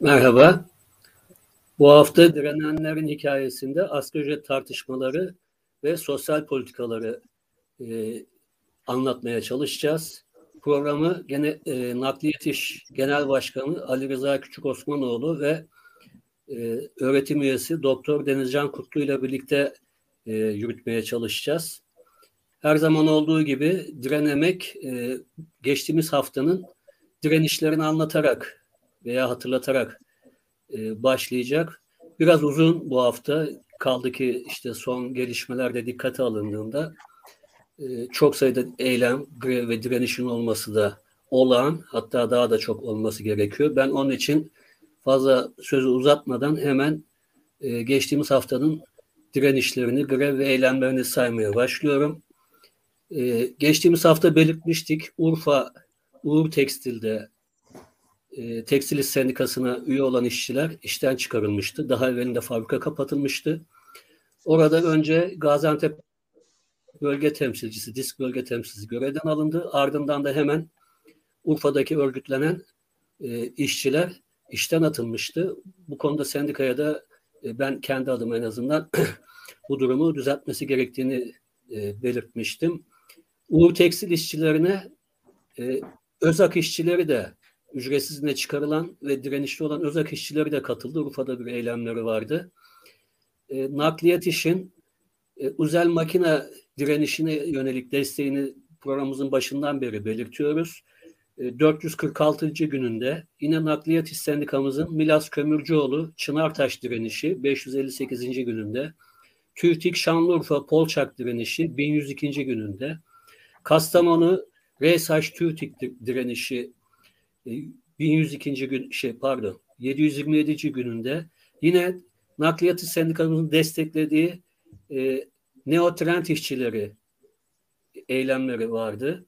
Merhaba. Bu hafta direnenlerin hikayesinde asgari ücret tartışmaları ve sosyal politikaları e, anlatmaya çalışacağız. Programı gene e, Nakliyat İş Genel Başkanı Ali Rıza Küçük Osmanoğlu ve e, öğretim üyesi Doktor Denizcan Kutlu ile birlikte e, yürütmeye çalışacağız. Her zaman olduğu gibi direnemek e, geçtiğimiz haftanın direnişlerini anlatarak veya hatırlatarak e, başlayacak. Biraz uzun bu hafta kaldı ki işte son gelişmelerde dikkate alındığında e, çok sayıda eylem, grev ve direnişin olması da olağan hatta daha da çok olması gerekiyor. Ben onun için fazla sözü uzatmadan hemen e, geçtiğimiz haftanın direnişlerini, grev ve eylemlerini saymaya başlıyorum. E, geçtiğimiz hafta belirtmiştik Urfa Uğur Tekstil'de e, Tekstil Sendikası'na üye olan işçiler işten çıkarılmıştı. Daha evvelinde fabrika kapatılmıştı. Orada önce Gaziantep bölge temsilcisi, disk bölge temsilcisi görevden alındı. Ardından da hemen Urfa'daki örgütlenen e, işçiler işten atılmıştı. Bu konuda sendikaya da e, ben kendi adıma en azından bu durumu düzeltmesi gerektiğini e, belirtmiştim. Uğur Tekstil işçilerine e, Özak işçileri de ücretsizine çıkarılan ve direnişli olan Özak işçileri de katıldı. Urfa'da bir eylemleri vardı. E, nakliyat işin e, özel makine direnişine yönelik desteğini programımızın başından beri belirtiyoruz. 446. E, gününde yine Nakliyat İş Sendikamızın Milas Kömürcüoğlu Çınartaş direnişi 558. gününde, TÜRTİK Şanlıurfa Polçak direnişi 1102. gününde, Kastamonu Resaç TÜRTİK direnişi 1102. E, gün şey pardon 727. gününde yine Nakliyat İş Sendikamızın desteklediği e, neotrend işçileri eylemleri vardı.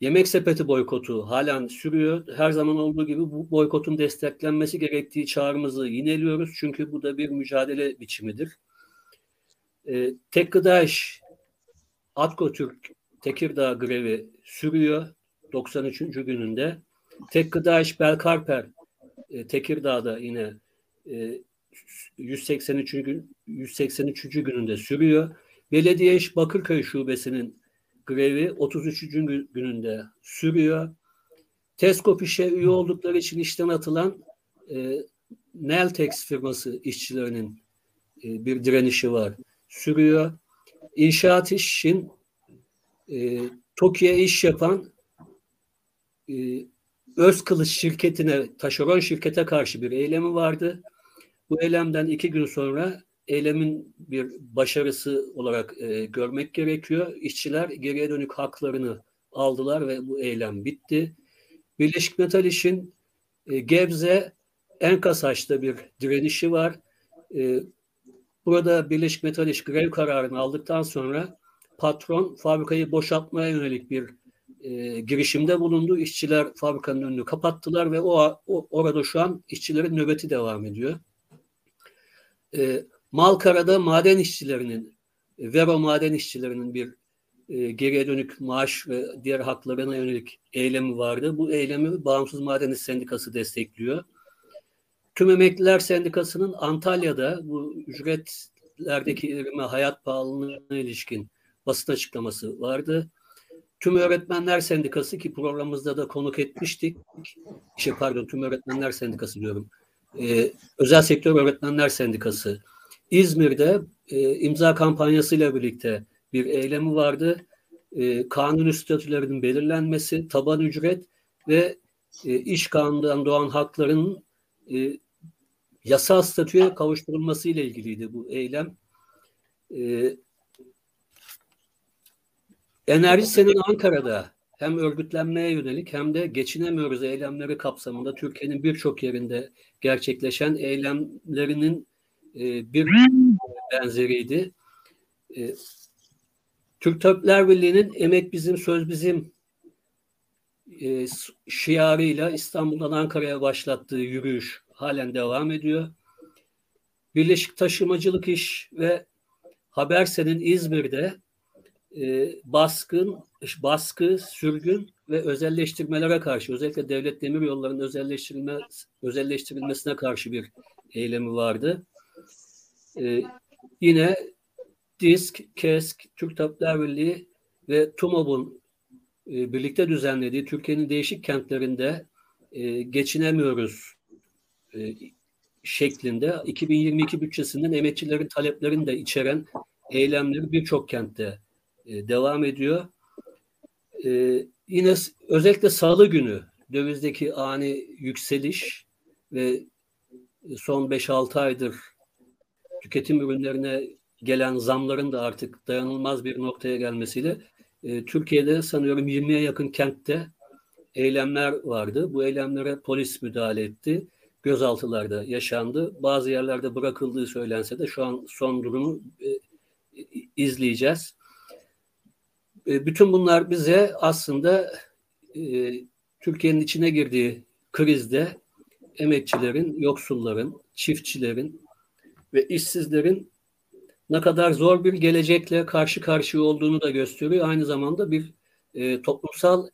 Yemek sepeti boykotu halen sürüyor. Her zaman olduğu gibi bu boykotun desteklenmesi gerektiği çağrımızı yineliyoruz. Çünkü bu da bir mücadele biçimidir. Ee, tek gıda iş Atko Türk Tekirdağ grevi sürüyor 93. gününde. Tek gıda Belkarper e, Tekirdağ'da yine e, 183. gün 183. gününde sürüyor. Belediye İş Bakırköy Şubesi'nin grevi 33. gününde sürüyor. Teskop işe üye oldukları için işten atılan e, Neltex firması işçilerinin e, bir direnişi var. Sürüyor. İnşaat işin e, TOKİ'ye iş yapan e, Özkılıç şirketine, taşeron şirkete karşı bir eylemi vardı. Bu eylemden iki gün sonra eylemin bir başarısı olarak e, görmek gerekiyor. İşçiler geriye dönük haklarını aldılar ve bu eylem bitti. Birleşik Metal İş'in e, Gebze Enkasaç'ta bir direnişi var. E, burada Birleşik Metal İş grev kararını aldıktan sonra patron fabrikayı boşaltmaya yönelik bir e, girişimde bulundu. İşçiler fabrikanın önünü kapattılar ve o, o orada şu an işçilerin nöbeti devam ediyor. E, Malkara'da maden işçilerinin, Vero maden işçilerinin bir e, geriye dönük maaş ve diğer haklarına yönelik eylemi vardı. Bu eylemi Bağımsız Maden İş Sendikası destekliyor. Tüm Emekliler Sendikası'nın Antalya'da bu ücretlerdeki erime hayat pahalılığına ilişkin basın açıklaması vardı. Tüm Öğretmenler Sendikası ki programımızda da konuk etmiştik. Şey pardon Tüm Öğretmenler Sendikası diyorum. Ee, Özel Sektör Öğretmenler Sendikası İzmir'de e, imza kampanyasıyla birlikte bir eylemi vardı. E, kanun statülerinin belirlenmesi, taban ücret ve e, iş kanunundan doğan hakların e, yasal statüye kavuşturulması ile ilgiliydi bu eylem. E, Enerji Senin Ankara'da hem örgütlenmeye yönelik hem de geçinemiyoruz eylemleri kapsamında Türkiye'nin birçok yerinde gerçekleşen eylemlerinin e, bir benzeriydi. E, Türk Tabipler Birliği'nin emek bizim söz bizim e, şiarıyla İstanbul'dan Ankara'ya başlattığı yürüyüş halen devam ediyor. Birleşik Taşımacılık İş ve Habersen'in İzmir'de e, baskın, baskı, sürgün ve özelleştirmelere karşı özellikle devlet demir yollarının özelleştirilme, özelleştirilmesine karşı bir eylemi vardı. E, yine DISK, KESK, Türk Tabipler Birliği ve TUMOB'un e, birlikte düzenlediği Türkiye'nin değişik kentlerinde e, geçinemiyoruz e, şeklinde 2022 bütçesinden emekçilerin taleplerini de içeren eylemleri birçok kentte e, devam ediyor. E, yine özellikle salı günü dövizdeki ani yükseliş ve son 5-6 aydır tüketim ürünlerine gelen zamların da artık dayanılmaz bir noktaya gelmesiyle e, Türkiye'de sanıyorum 20'ye yakın kentte eylemler vardı. Bu eylemlere polis müdahale etti. Gözaltılarda yaşandı. Bazı yerlerde bırakıldığı söylense de şu an son durumu e, izleyeceğiz. E, bütün bunlar bize aslında e, Türkiye'nin içine girdiği krizde emekçilerin, yoksulların, çiftçilerin ve işsizlerin ne kadar zor bir gelecekle karşı karşıya olduğunu da gösteriyor. Aynı zamanda bir e, toplumsal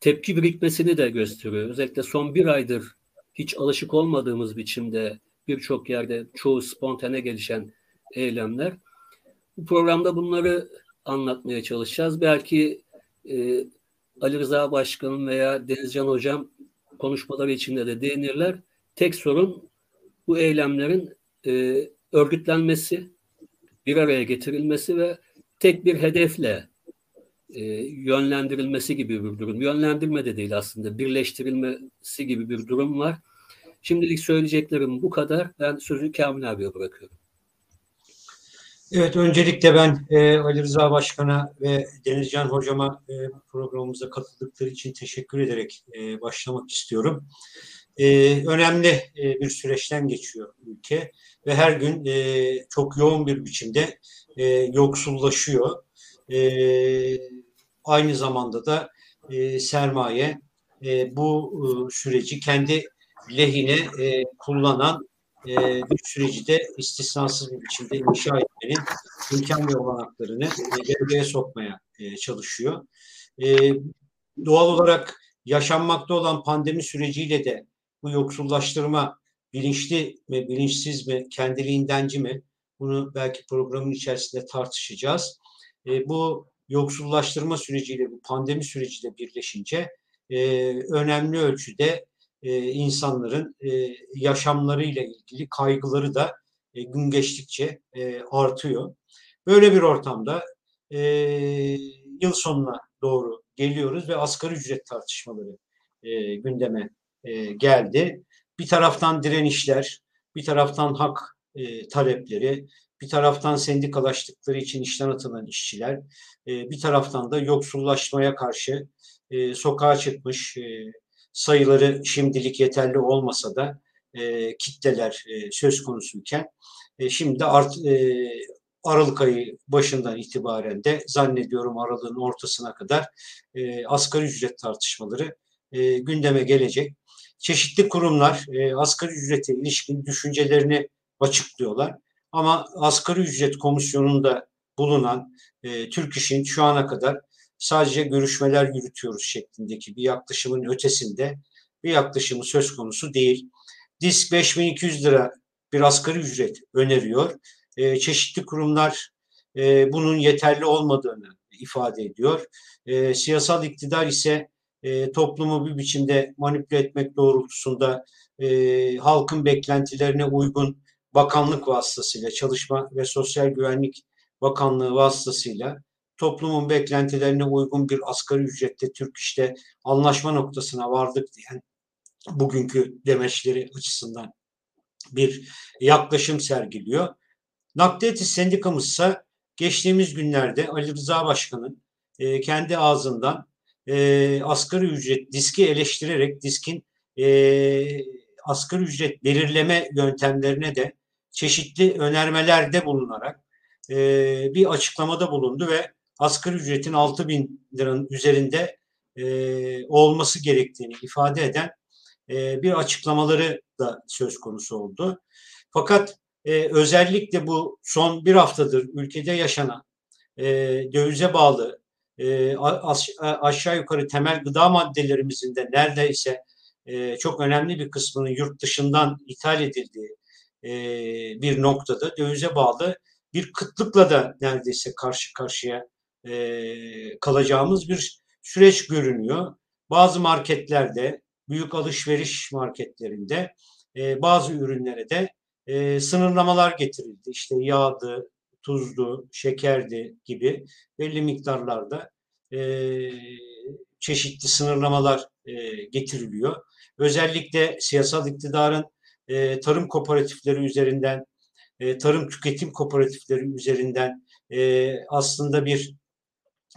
tepki birikmesini de gösteriyor. Özellikle son bir aydır hiç alışık olmadığımız biçimde birçok yerde çoğu spontane gelişen eylemler. Bu programda bunları anlatmaya çalışacağız. Belki e, Ali Rıza Başkanım veya Denizcan Hocam konuşmaları içinde de değinirler. Tek sorun bu eylemlerin e, örgütlenmesi, bir araya getirilmesi ve tek bir hedefle e, yönlendirilmesi gibi bir durum. Yönlendirme de değil aslında, birleştirilmesi gibi bir durum var. Şimdilik söyleyeceklerim bu kadar. Ben sözü Kamil abiye bırakıyorum. Evet, öncelikle ben e, Ali Rıza Başkan'a ve Denizcan Hocama e, programımıza katıldıkları için teşekkür ederek e, başlamak istiyorum. E, önemli e, bir süreçten geçiyor ülke ve her gün e, çok yoğun bir biçimde e, yoksullaşıyor. E, aynı zamanda da e, sermaye e, bu e, süreci kendi lehine e, kullanan e, bir süreci de istisnasız bir biçimde inşa etmenin imkan ve olanaklarını e, devreye sokmaya e, çalışıyor. E, doğal olarak yaşanmakta olan pandemi süreciyle de bu yoksullaştırma bilinçli mi, bilinçsiz mi, kendiliğindenci mi? Bunu belki programın içerisinde tartışacağız. E, bu yoksullaştırma süreciyle bu pandemi süreciyle birleşince e, önemli ölçüde e, insanların e, yaşamlarıyla ilgili kaygıları da e, gün geçtikçe e, artıyor. Böyle bir ortamda e, yıl sonuna doğru geliyoruz ve asgari ücret tartışmaları e, gündeme e, geldi. Bir taraftan direnişler, bir taraftan hak e, talepleri, bir taraftan sendikalaştıkları için işten atılan işçiler, e, bir taraftan da yoksullaşmaya karşı e, sokağa çıkmış, e, sayıları şimdilik yeterli olmasa da e, kitleler e, söz konusuyken e, şimdi art, e, Aralık ayı başından itibaren de zannediyorum aralığın ortasına kadar e, asgari ücret tartışmaları e, gündeme gelecek. Çeşitli kurumlar e, asgari ücrete ilişkin düşüncelerini açıklıyorlar. Ama asgari ücret komisyonunda bulunan e, Türk İş'in şu ana kadar sadece görüşmeler yürütüyoruz şeklindeki bir yaklaşımın ötesinde bir yaklaşımı söz konusu değil. Disk 5200 lira bir asgari ücret öneriyor. E, çeşitli kurumlar e, bunun yeterli olmadığını ifade ediyor. E, siyasal iktidar ise e, toplumu bir biçimde manipüle etmek doğrultusunda e, halkın beklentilerine uygun bakanlık vasıtasıyla, Çalışma ve Sosyal Güvenlik Bakanlığı vasıtasıyla toplumun beklentilerine uygun bir asgari ücrette Türk işte anlaşma noktasına vardık diyen bugünkü demeçleri açısından bir yaklaşım sergiliyor. Nakliyetis sendikamız ise geçtiğimiz günlerde Ali Rıza Başkan'ın e, kendi ağzından e, asgari ücret diski eleştirerek diskin e, asgari ücret belirleme yöntemlerine de çeşitli önermelerde bulunarak e, bir açıklamada bulundu ve asgari ücretin 6 bin liranın üzerinde e, olması gerektiğini ifade eden e, bir açıklamaları da söz konusu oldu. Fakat e, özellikle bu son bir haftadır ülkede yaşanan e, dövize bağlı e, aşağı yukarı temel gıda maddelerimizin de neredeyse e, çok önemli bir kısmının yurt dışından ithal edildiği e, bir noktada dövize bağlı bir kıtlıkla da neredeyse karşı karşıya e, kalacağımız bir süreç görünüyor. Bazı marketlerde, büyük alışveriş marketlerinde e, bazı ürünlere de e, sınırlamalar getirildi. İşte yağdı, tuzlu, şekerdi gibi belli miktarlarda e, çeşitli sınırlamalar e, getiriliyor. Özellikle siyasal iktidarın e, tarım kooperatifleri üzerinden, e, tarım tüketim kooperatifleri üzerinden e, aslında bir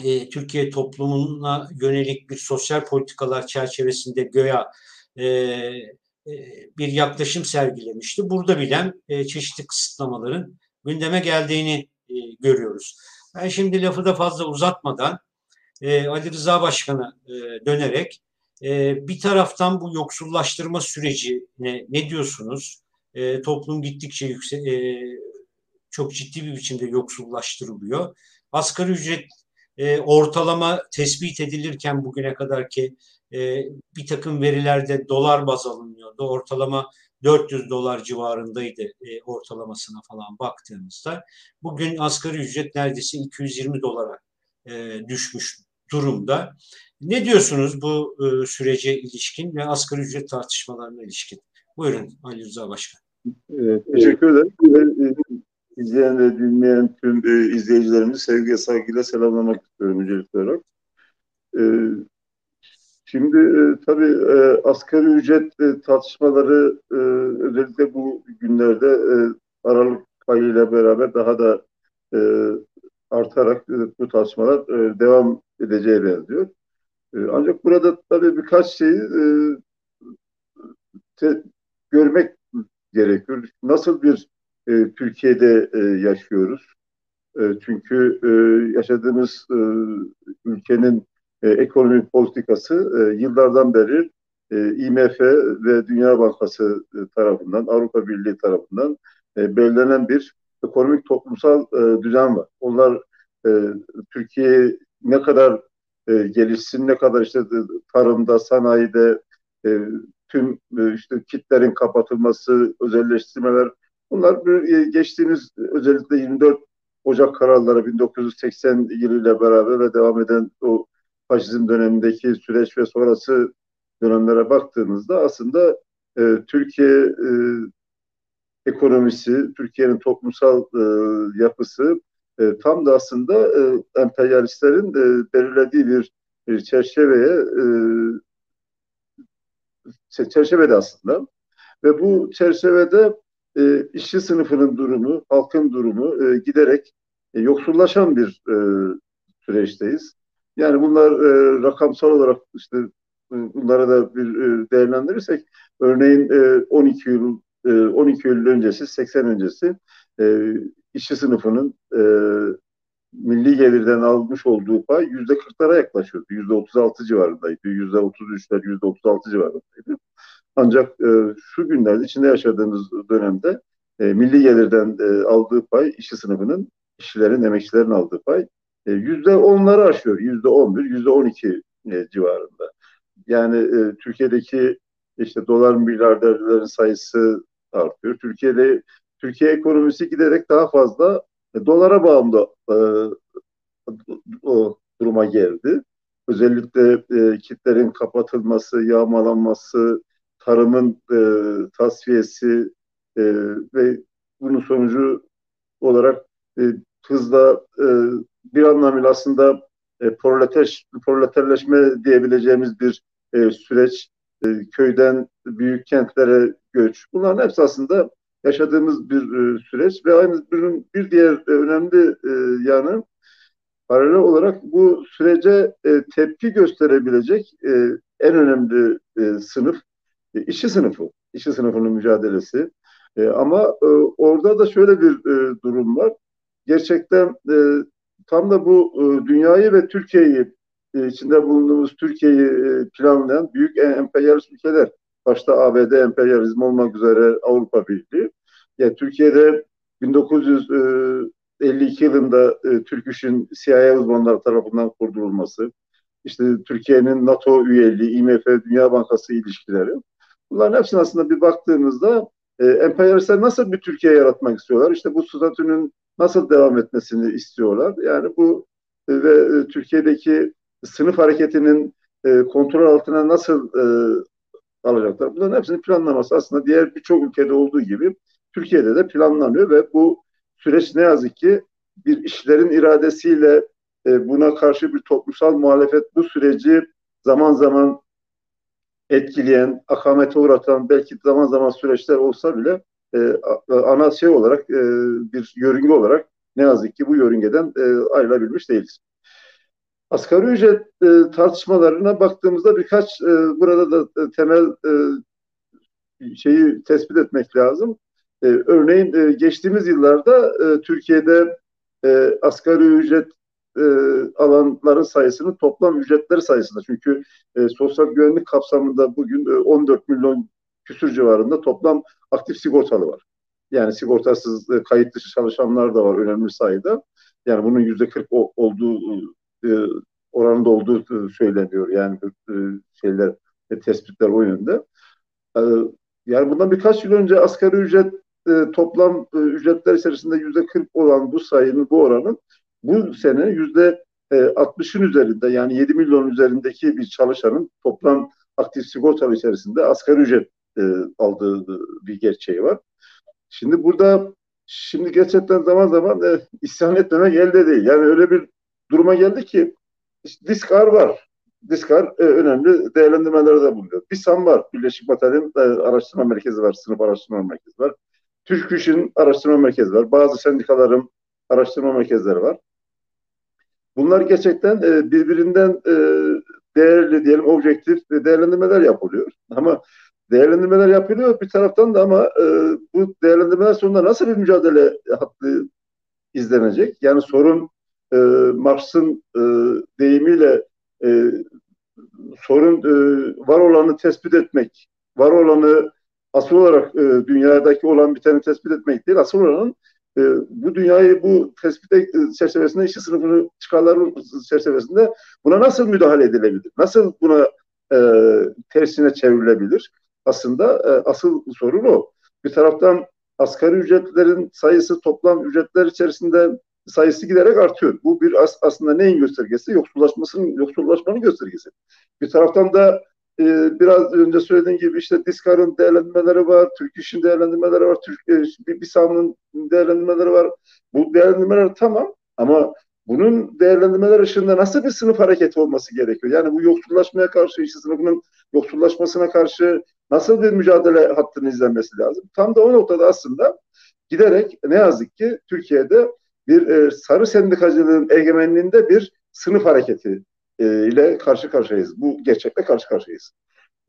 e, Türkiye toplumuna yönelik bir sosyal politikalar çerçevesinde göya e, e, bir yaklaşım sergilemişti. Burada bilen e, çeşitli kısıtlamaların gündeme geldiğini e, görüyoruz. Ben şimdi lafı da fazla uzatmadan e, Ali Rıza Başkan'a e, dönerek e, bir taraftan bu yoksullaştırma süreci ne, diyorsunuz? E, toplum gittikçe yüksek, e, çok ciddi bir biçimde yoksullaştırılıyor. Asgari ücret e, ortalama tespit edilirken bugüne kadar ki e, bir takım verilerde dolar baz alınıyordu. Ortalama 400 dolar civarındaydı e, ortalamasına falan baktığımızda. Bugün asgari ücret neredeyse 220 dolara e, düşmüş durumda. Ne diyorsunuz bu e, sürece ilişkin ve asgari ücret tartışmalarına ilişkin? Buyurun Ali Rıza Başkan. Teşekkür ederim. E, izleyen ve dinleyen tüm e, izleyicilerimizi sevgiyle saygıyla selamlamak istiyorum öncelikli olarak. E, şimdi e, tabii e, asgari ücret e, tartışmaları e, özellikle bu günlerde e, Aralık ayıyla beraber daha da e, artarak e, bu tartışmalar e, devam edeceği benziyor. E, ancak burada tabii birkaç şeyi e, te, görmek gerekiyor. Nasıl bir e, Türkiye'de e, yaşıyoruz? E, çünkü e, yaşadığımız e, ülkenin e, ekonomi politikası e, yıllardan beri e, IMF ve Dünya Bankası e, tarafından, Avrupa Birliği tarafından e, belirlenen bir ekonomik toplumsal e, düzen var. Onlar e, Türkiye ne kadar e, gelişsin, ne kadar işte tarımda, sanayide e, tüm e, işte kitlerin kapatılması, özelleştirmeler bunlar e, geçtiğimiz özellikle 24 Ocak kararları 1980 yılıyla beraber ve devam eden o faşizm dönemindeki süreç ve sonrası dönemlere baktığımızda aslında e, Türkiye e, ekonomisi, Türkiye'nin toplumsal e, yapısı e, tam da aslında e, emperyalistlerin e, belirlediği bir, bir çerçeveye e, çerçevede aslında. Ve bu çerçevede e, işçi sınıfının durumu, halkın durumu e, giderek e, yoksullaşan bir e, süreçteyiz. Yani bunlar e, rakamsal olarak işte e, bunlara da bir e, değerlendirirsek örneğin e, 12 yıl e, 12 yıl öncesi 80 öncesi e, işçi sınıfının e, milli gelirden almış olduğu pay yüzde kırklara yaklaşıyordu. Yüzde otuz altı civarındaydı. Yüzde otuz üçler, yüzde otuz altı civarındaydı. Ancak e, şu günlerde içinde yaşadığımız dönemde e, milli gelirden e, aldığı pay işçi sınıfının, işçilerin, emekçilerin aldığı pay e, yüzde onları aşıyor. Yüzde on bir, yüzde on iki e, civarında. Yani e, Türkiye'deki işte dolar milyarderlerin sayısı artıyor. Türkiye'de Türkiye ekonomisi giderek daha fazla dolara bağımlı e, o duruma geldi. Özellikle e, kitlerin kapatılması, yağmalanması, tarımın e, tasfiyesi e, ve bunun sonucu olarak e, hızla e, bir anlamıyla aslında e, proleter, proleterleşme diyebileceğimiz bir e, süreç, e, köyden büyük kentlere göç. Bunların hepsi aslında yaşadığımız bir e, süreç ve aynı bir, bir diğer e, önemli e, yanı paralel olarak bu sürece tepki gösterebilecek en önemli sınıf işçi sınıfı, işçi sınıfının mücadelesi. Ama orada da şöyle bir durum var. Gerçekten tam da bu dünyayı ve Türkiye'yi içinde bulunduğumuz Türkiye'yi planlayan büyük emperyalist ülkeler başta ABD emperyalizm olmak üzere Avrupa Birliği. Yani Türkiye'de 1900 e, 52 yılında e, Türk İş'in CIA uzmanları tarafından kurdurulması, işte Türkiye'nin NATO üyeliği, IMF, Dünya Bankası ilişkileri. Bunların hepsine aslında bir baktığımızda e, emperyalistler nasıl bir Türkiye yaratmak istiyorlar? İşte bu statünün nasıl devam etmesini istiyorlar? Yani bu e, ve e, Türkiye'deki sınıf hareketinin e, kontrol altına nasıl e, alacaklar? Bunların hepsinin planlaması aslında diğer birçok ülkede olduğu gibi Türkiye'de de planlanıyor ve bu süreç ne yazık ki bir işlerin iradesiyle e, buna karşı bir toplumsal muhalefet bu süreci zaman zaman etkileyen, akamete uğratan belki zaman zaman süreçler olsa bile e, ana şey olarak e, bir yörünge olarak ne yazık ki bu yörüngeden e, ayrılabilmiş değiliz. Asgari ücret e, tartışmalarına baktığımızda birkaç e, burada da e, temel e, şeyi tespit etmek lazım. E, örneğin e, geçtiğimiz yıllarda e, Türkiye'de e, asgari ücret e, alanların sayısının toplam ücretleri sayısında. Çünkü e, sosyal güvenlik kapsamında bugün e, 14 milyon küsür civarında toplam aktif sigortalı var. Yani sigortasız e, kayıt dışı çalışanlar da var önemli sayıda. Yani bunun yüzde 40 olduğu e, oranında olduğu e, söyleniyor. Yani e, şeyler e, tespitler o yönde. E, yani bundan birkaç yıl önce asgari ücret toplam ücretler içerisinde yüzde 40 olan bu sayının, bu oranın bu sene yüzde 60'ın e, üzerinde yani 7 milyon üzerindeki bir çalışanın toplam aktif sigortalı içerisinde asgari ücret aldığı bir gerçeği var. Şimdi burada şimdi gerçekten zaman zaman e, isyan etmemek elde değil. Yani öyle bir duruma geldi ki işte Diskar var. Diskar e, önemli değerlendirmelerde de bulunuyor. BİSAM var. Birleşik Batalyon e, Araştırma Merkezi var. Sınıf Araştırma Merkezi var. Türk İş'in araştırma merkezi var. Bazı sendikaların araştırma merkezleri var. Bunlar gerçekten e, birbirinden e, değerli diyelim objektif değerlendirmeler yapılıyor. Ama değerlendirmeler yapılıyor bir taraftan da ama e, bu değerlendirmeler sonunda nasıl bir mücadele hattı izlenecek? Yani sorun e, Marx'ın e, deyimiyle e, sorun e, var olanı tespit etmek, var olanı asıl olarak e, dünyadaki olan biteni tespit etmek değil, asıl olanın e, bu dünyayı bu tespit e, çerçevesinde işçi sınıfını çıkarları çerçevesinde buna nasıl müdahale edilebilir? Nasıl buna e, tersine çevrilebilir? Aslında e, asıl sorun o. Bir taraftan asgari ücretlerin sayısı toplam ücretler içerisinde sayısı giderek artıyor. Bu bir as, aslında neyin göstergesi? Yoksullaşmasının, yoksullaşmanın göstergesi. Bir taraftan da e, biraz önce söylediğim gibi işte Diskar'ın değerlendirmeleri var, Türk İş'in değerlendirmeleri var, Türk e, BİSAM'ın değerlendirmeleri var. Bu değerlendirmeler tamam ama bunun değerlendirmeler ışığında nasıl bir sınıf hareketi olması gerekiyor? Yani bu yoksullaşmaya karşı, işçi sınıfının yoksullaşmasına karşı nasıl bir mücadele hattının izlenmesi lazım? Tam da o noktada aslında giderek ne yazık ki Türkiye'de bir e, sarı sendikacılığın egemenliğinde bir sınıf hareketi e, ile karşı karşıyayız. Bu gerçekle karşı karşıyayız.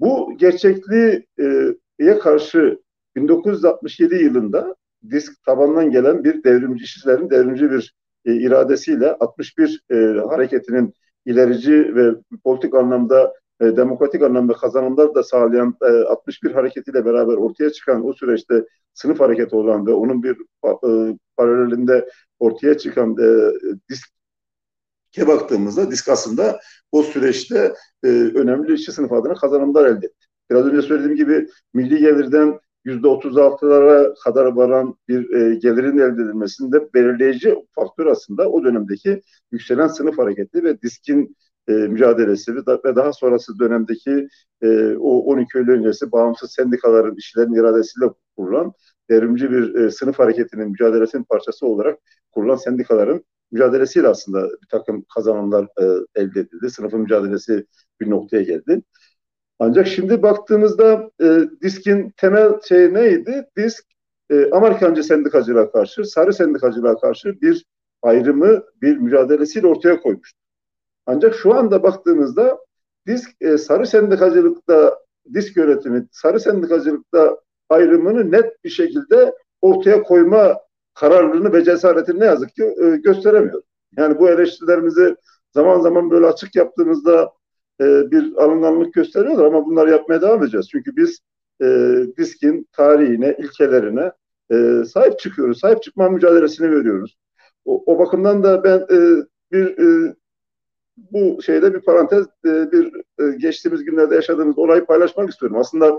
Bu gerçekliğe karşı 1967 yılında disk tabandan gelen bir devrimci işçilerin devrimci bir e, iradesiyle 61 e, hareketinin ilerici ve politik anlamda e, demokratik anlamda kazanımlar da sağlayan e, 61 hareketiyle beraber ortaya çıkan o süreçte sınıf hareketi olan ve onun bir e, paralelinde ortaya çıkan e, disk ke baktığımızda disk aslında o süreçte e, önemli işçi sınıf adına kazanımlar elde etti. Biraz önce söylediğim gibi milli gelirden yüzde otuz altılara kadar varan bir e, gelirin elde edilmesinde belirleyici faktör aslında o dönemdeki yükselen sınıf hareketi ve diskin e, mücadelesi ve, da, ve daha sonrası dönemdeki e, o 12 Eylül öncesi bağımsız sendikaların işlerin iradesiyle kurulan devrimci bir e, sınıf hareketinin mücadelesinin parçası olarak kurulan sendikaların mücadelesiyle aslında bir takım kazanımlar e, elde edildi. Sınıfın mücadelesi bir noktaya geldi. Ancak şimdi baktığımızda e, diskin temel şey neydi? Disk e, Amerikancı sendikacılığa karşı, sarı sendikacılığa karşı bir ayrımı, bir mücadelesiyle ortaya koymuştu. Ancak şu anda baktığımızda disk e, sarı sendikacılıkta disk yönetimi, sarı sendikacılıkta ayrımını net bir şekilde ortaya koyma kararlılığını ve cesaretini ne yazık ki e, gösteremiyor. Yani bu eleştirilerimizi zaman zaman böyle açık yaptığımızda e, bir alınganlık gösteriyorlar ama bunları yapmaya devam edeceğiz. Çünkü biz e, diskin tarihine, ilkelerine e, sahip çıkıyoruz. Sahip çıkma mücadelesini veriyoruz. O, o bakımdan da ben e, bir e, bu şeyde bir parantez, e, bir e, geçtiğimiz günlerde yaşadığımız olayı paylaşmak istiyorum. Aslında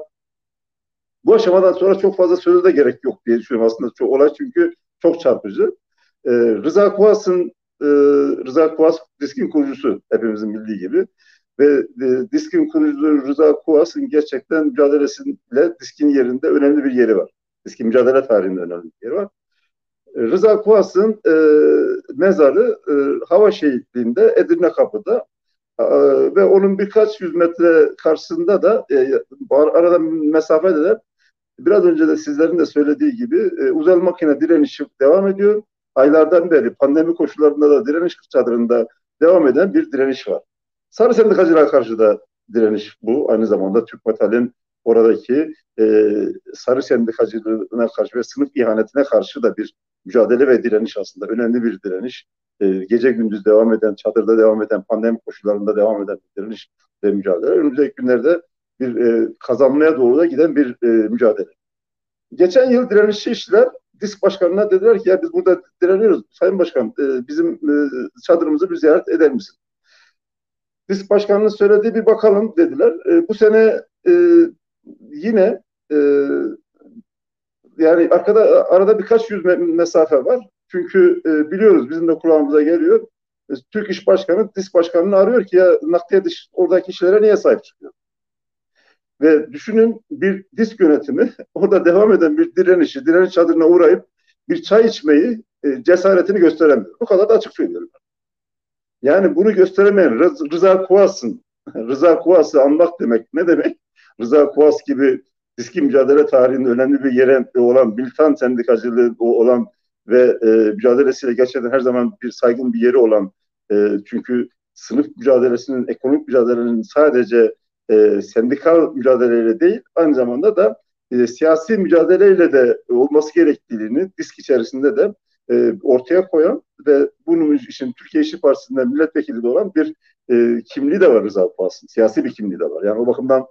bu aşamadan sonra çok fazla söze de gerek yok diye düşünüyorum aslında. Çok olay çünkü çok çarpıcı. E, Rıza Kuvas'ın Rıza Kuvas diskin kurucusu hepimizin bildiği gibi ve diskin kurucusu Rıza Kuvas'ın gerçekten mücadelesiyle diskin yerinde önemli bir yeri var. Diskin mücadele tarihinde önemli bir yeri var. Rıza Kuvas'ın e, mezarı e, hava şehitliğinde Edirne Kapı'da e, ve onun birkaç yüz metre karşısında da e, arada mesafede de biraz önce de sizlerin de söylediği gibi e, uzay makine direnişi devam ediyor. Aylardan beri pandemi koşullarında da direniş çadırında devam eden bir direniş var. Sarı sendikacılığa karşı da direniş bu. Aynı zamanda Türk Metal'in oradaki e, sarı sendikacılığına karşı ve sınıf ihanetine karşı da bir mücadele ve direniş aslında. Önemli bir direniş. E, gece gündüz devam eden, çadırda devam eden, pandemi koşullarında devam eden bir direniş ve mücadele. Önümüzdeki günlerde bir e, kazanmaya doğru da giden bir e, mücadele. Geçen yıl direnişçi işçiler disk başkanına dediler ki ya biz burada direniyoruz. Sayın Başkan e, bizim e, çadırımızı bir ziyaret eder misin? Disk başkanının söylediği bir bakalım dediler. E, bu sene e, yine e, yani arkada arada birkaç yüz mesafe var. Çünkü e, biliyoruz bizim de kulağımıza geliyor. E, Türk İş Başkanı disk başkanını arıyor ki ya nakliye dış oradaki işlere niye sahip çıkıyor? Ve düşünün bir disk yönetimi orada devam eden bir direnişi, direniş çadırına uğrayıp bir çay içmeyi e, cesaretini gösteremiyor. Bu kadar da açık söylüyorum. Yani bunu gösteremeyen Rıza Kuvas'ın, Rıza Kuvas'ı anmak demek ne demek? Rıza Kuvas gibi diski mücadele tarihinde önemli bir yere olan militant sendikacılığı olan ve e, mücadelesiyle gerçekten her zaman bir saygın bir yeri olan e, çünkü sınıf mücadelesinin, ekonomik mücadelenin sadece e, sendikal mücadeleyle değil aynı zamanda da e, siyasi mücadeleyle de olması gerektiğini disk içerisinde de e, ortaya koyan ve bunun için Türkiye İşçi Partisi'nden milletvekili de olan bir e, kimliği de var Rıza Kupas'ın. Siyasi bir kimliği de var. Yani o bakımdan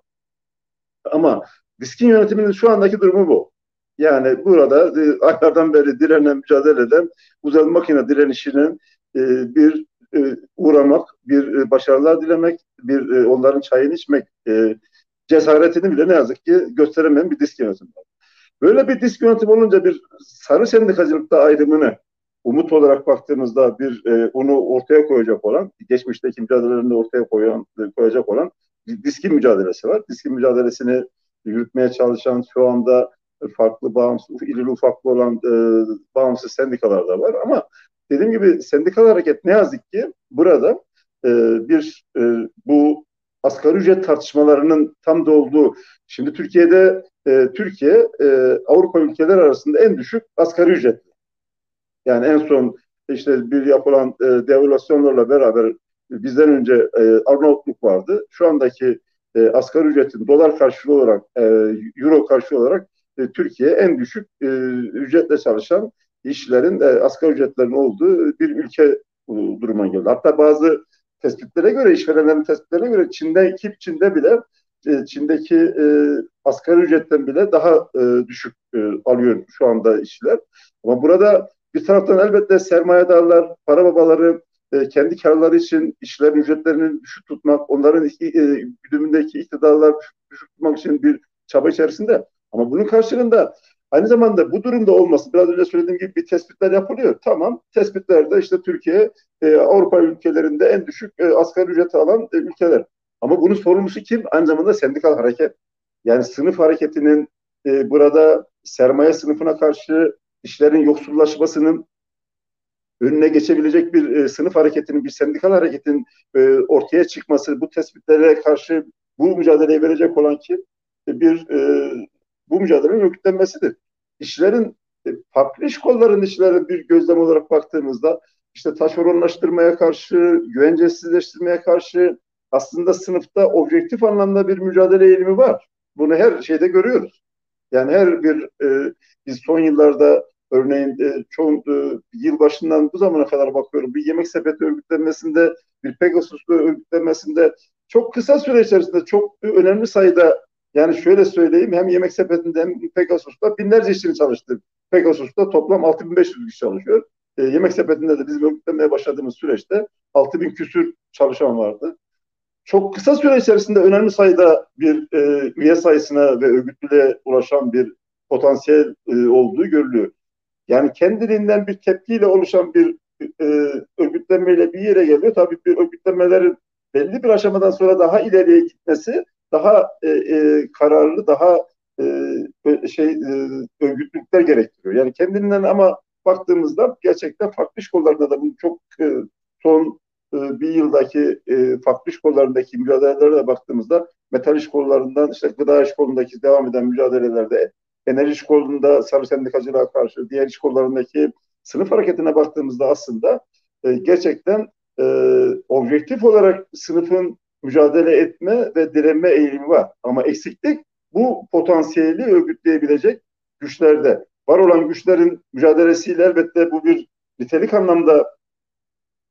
ama diskin yönetiminin şu andaki durumu bu. Yani burada e, aylardan beri direnen, mücadele eden uzay makine direnişinin e, bir e, uğramak, bir e, başarılar dilemek, bir e, onların çayını içmek e, cesaretini bile ne yazık ki gösteremeyen bir disk yönetimi var. Böyle bir disk yönetimi olunca bir sarı sendikacılıkta ayrımını umut olarak baktığımızda bir e, onu ortaya koyacak olan, geçmişteki mücadelelerinde ortaya koyan, koyacak olan diskin mücadelesi var. Diskin mücadelesini yürütmeye çalışan şu anda farklı bağımsız, irili ufaklı olan e, bağımsız sendikalar da var ama dediğim gibi sendikal hareket ne yazık ki burada e, bir e, bu asgari ücret tartışmalarının tam da olduğu. Şimdi Türkiye'de e, Türkiye e, Avrupa ülkeler arasında en düşük asgari ücret. Yani en son işte bir yapılan e, devalüasyonlarla beraber bizden önce e, Arnavutluk vardı. Şu andaki e, asgari ücretin dolar karşılığı olarak, e, euro karşılığı olarak e, Türkiye en düşük e, ücretle çalışan işçilerin e, asgari ücretlerin olduğu bir ülke e, duruma geldi. Hatta bazı tespitlere göre, işverenlerin tespitlerine göre Çin'deki Çin'de bile e, Çin'deki e, asgari ücretten bile daha e, düşük e, alıyor şu anda işçiler. Ama burada bir taraftan elbette sermayedarlar, para babaları e, kendi karları için işlerin ücretlerini düşük tutmak, onların e, güdümündeki iktidarlar düşük tutmak için bir çaba içerisinde. Ama bunun karşılığında Aynı zamanda bu durumda olması, biraz önce söylediğim gibi bir tespitler yapılıyor. Tamam, tespitlerde işte Türkiye, e, Avrupa ülkelerinde en düşük e, asgari ücreti alan e, ülkeler. Ama bunun sorumlusu kim? Aynı zamanda sendikal hareket. Yani sınıf hareketinin e, burada sermaye sınıfına karşı işlerin yoksullaşmasının önüne geçebilecek bir e, sınıf hareketinin, bir sendikal hareketin e, ortaya çıkması, bu tespitlere karşı bu mücadeleyi verecek olan kim? E, bir e, bu mücadelenin örgütlenmesidir. İşlerin e, farklı iş kollarının işlerin bir gözlem olarak baktığımızda işte taşeronlaştırmaya karşı, güvencesizleştirmeye karşı aslında sınıfta objektif anlamda bir mücadele eğilimi var. Bunu her şeyde görüyoruz. Yani her bir e, biz son yıllarda örneğin e, çoğu e, yıl başından bu zamana kadar bakıyorum bir yemek sepeti örgütlenmesinde, bir Pegasus'lu örgütlenmesinde çok kısa süre içerisinde çok önemli sayıda yani şöyle söyleyeyim hem Yemek Sepeti'nde hem Pegasus'ta binlerce işçinin çalıştı. Pegasus'ta toplam 6500 kişi çalışıyor. e, yemek sepetinde de bizim örgütlenmeye başladığımız süreçte 6 bin küsür çalışan vardı. Çok kısa süre içerisinde önemli sayıda bir e, üye sayısına ve örgütlülüğe ulaşan bir potansiyel e, olduğu görülüyor. Yani kendiliğinden bir tepkiyle oluşan bir e, örgütlenmeyle bir yere geliyor. Tabii bir örgütlenmelerin belli bir aşamadan sonra daha ileriye gitmesi daha e, e, kararlı, daha e, şey e, örgütlülükler gerektiriyor. Yani kendinden ama baktığımızda gerçekten farklı iş kollarında da bu çok e, son e, bir yıldaki e, farklı kollarındaki mücadelelere de baktığımızda metal kollarından işte gıda kolundaki devam eden mücadelelerde enerji iş kolunda sarı sendikacılığa karşı diğer iş kollarındaki sınıf hareketine baktığımızda aslında e, gerçekten e, objektif olarak sınıfın mücadele etme ve direnme eğilimi var. Ama eksiklik bu potansiyeli örgütleyebilecek güçlerde. Var olan güçlerin mücadelesiyle elbette bu bir nitelik anlamda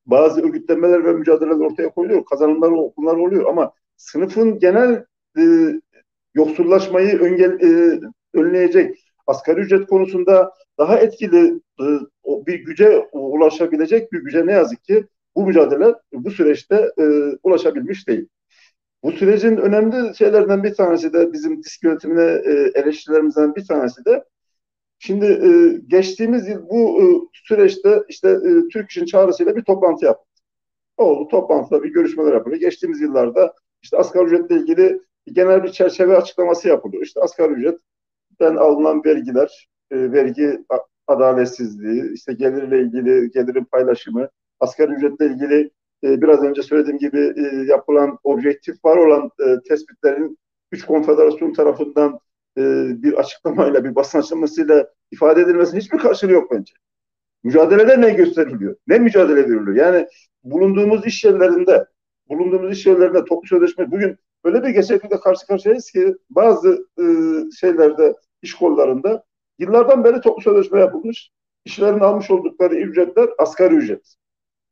bazı örgütlenmeler ve mücadeleler ortaya koyuluyor. Kazanımlar bunlar oluyor ama sınıfın genel e, yoksullaşmayı öngel, e, önleyecek asgari ücret konusunda daha etkili e, bir güce ulaşabilecek bir güce ne yazık ki bu mücadele bu süreçte e, ulaşabilmiş değil. Bu sürecin önemli şeylerden bir tanesi de bizim disk yönetimine e, eleştirilerimizden bir tanesi de şimdi geçtiğimiz yıl bu süreçte işte e, Türk İş'in çağrısıyla bir toplantı yaptık. Oldu toplantıda bir görüşmeler yapılıyor. Geçtiğimiz yıllarda işte asgari ücretle ilgili genel bir çerçeve açıklaması yapılıyor. İşte asgari ücretten alınan vergiler, e, vergi adaletsizliği, işte gelirle ilgili gelirin paylaşımı, asgari ücretle ilgili e, biraz önce söylediğim gibi e, yapılan objektif var olan e, tespitlerin üç konfederasyon tarafından e, bir açıklamayla, bir basın açıklamasıyla ifade edilmesinin hiçbir karşılığı yok bence. Mücadelede ne gösteriliyor? Ne mücadele veriliyor? Yani bulunduğumuz iş yerlerinde, bulunduğumuz iş yerlerinde toplu sözleşme bugün böyle bir gerçeklikle karşı karşıyayız ki bazı e, şeylerde, iş kollarında yıllardan beri toplu sözleşme yapılmış. İşlerin almış oldukları ücretler asgari ücret.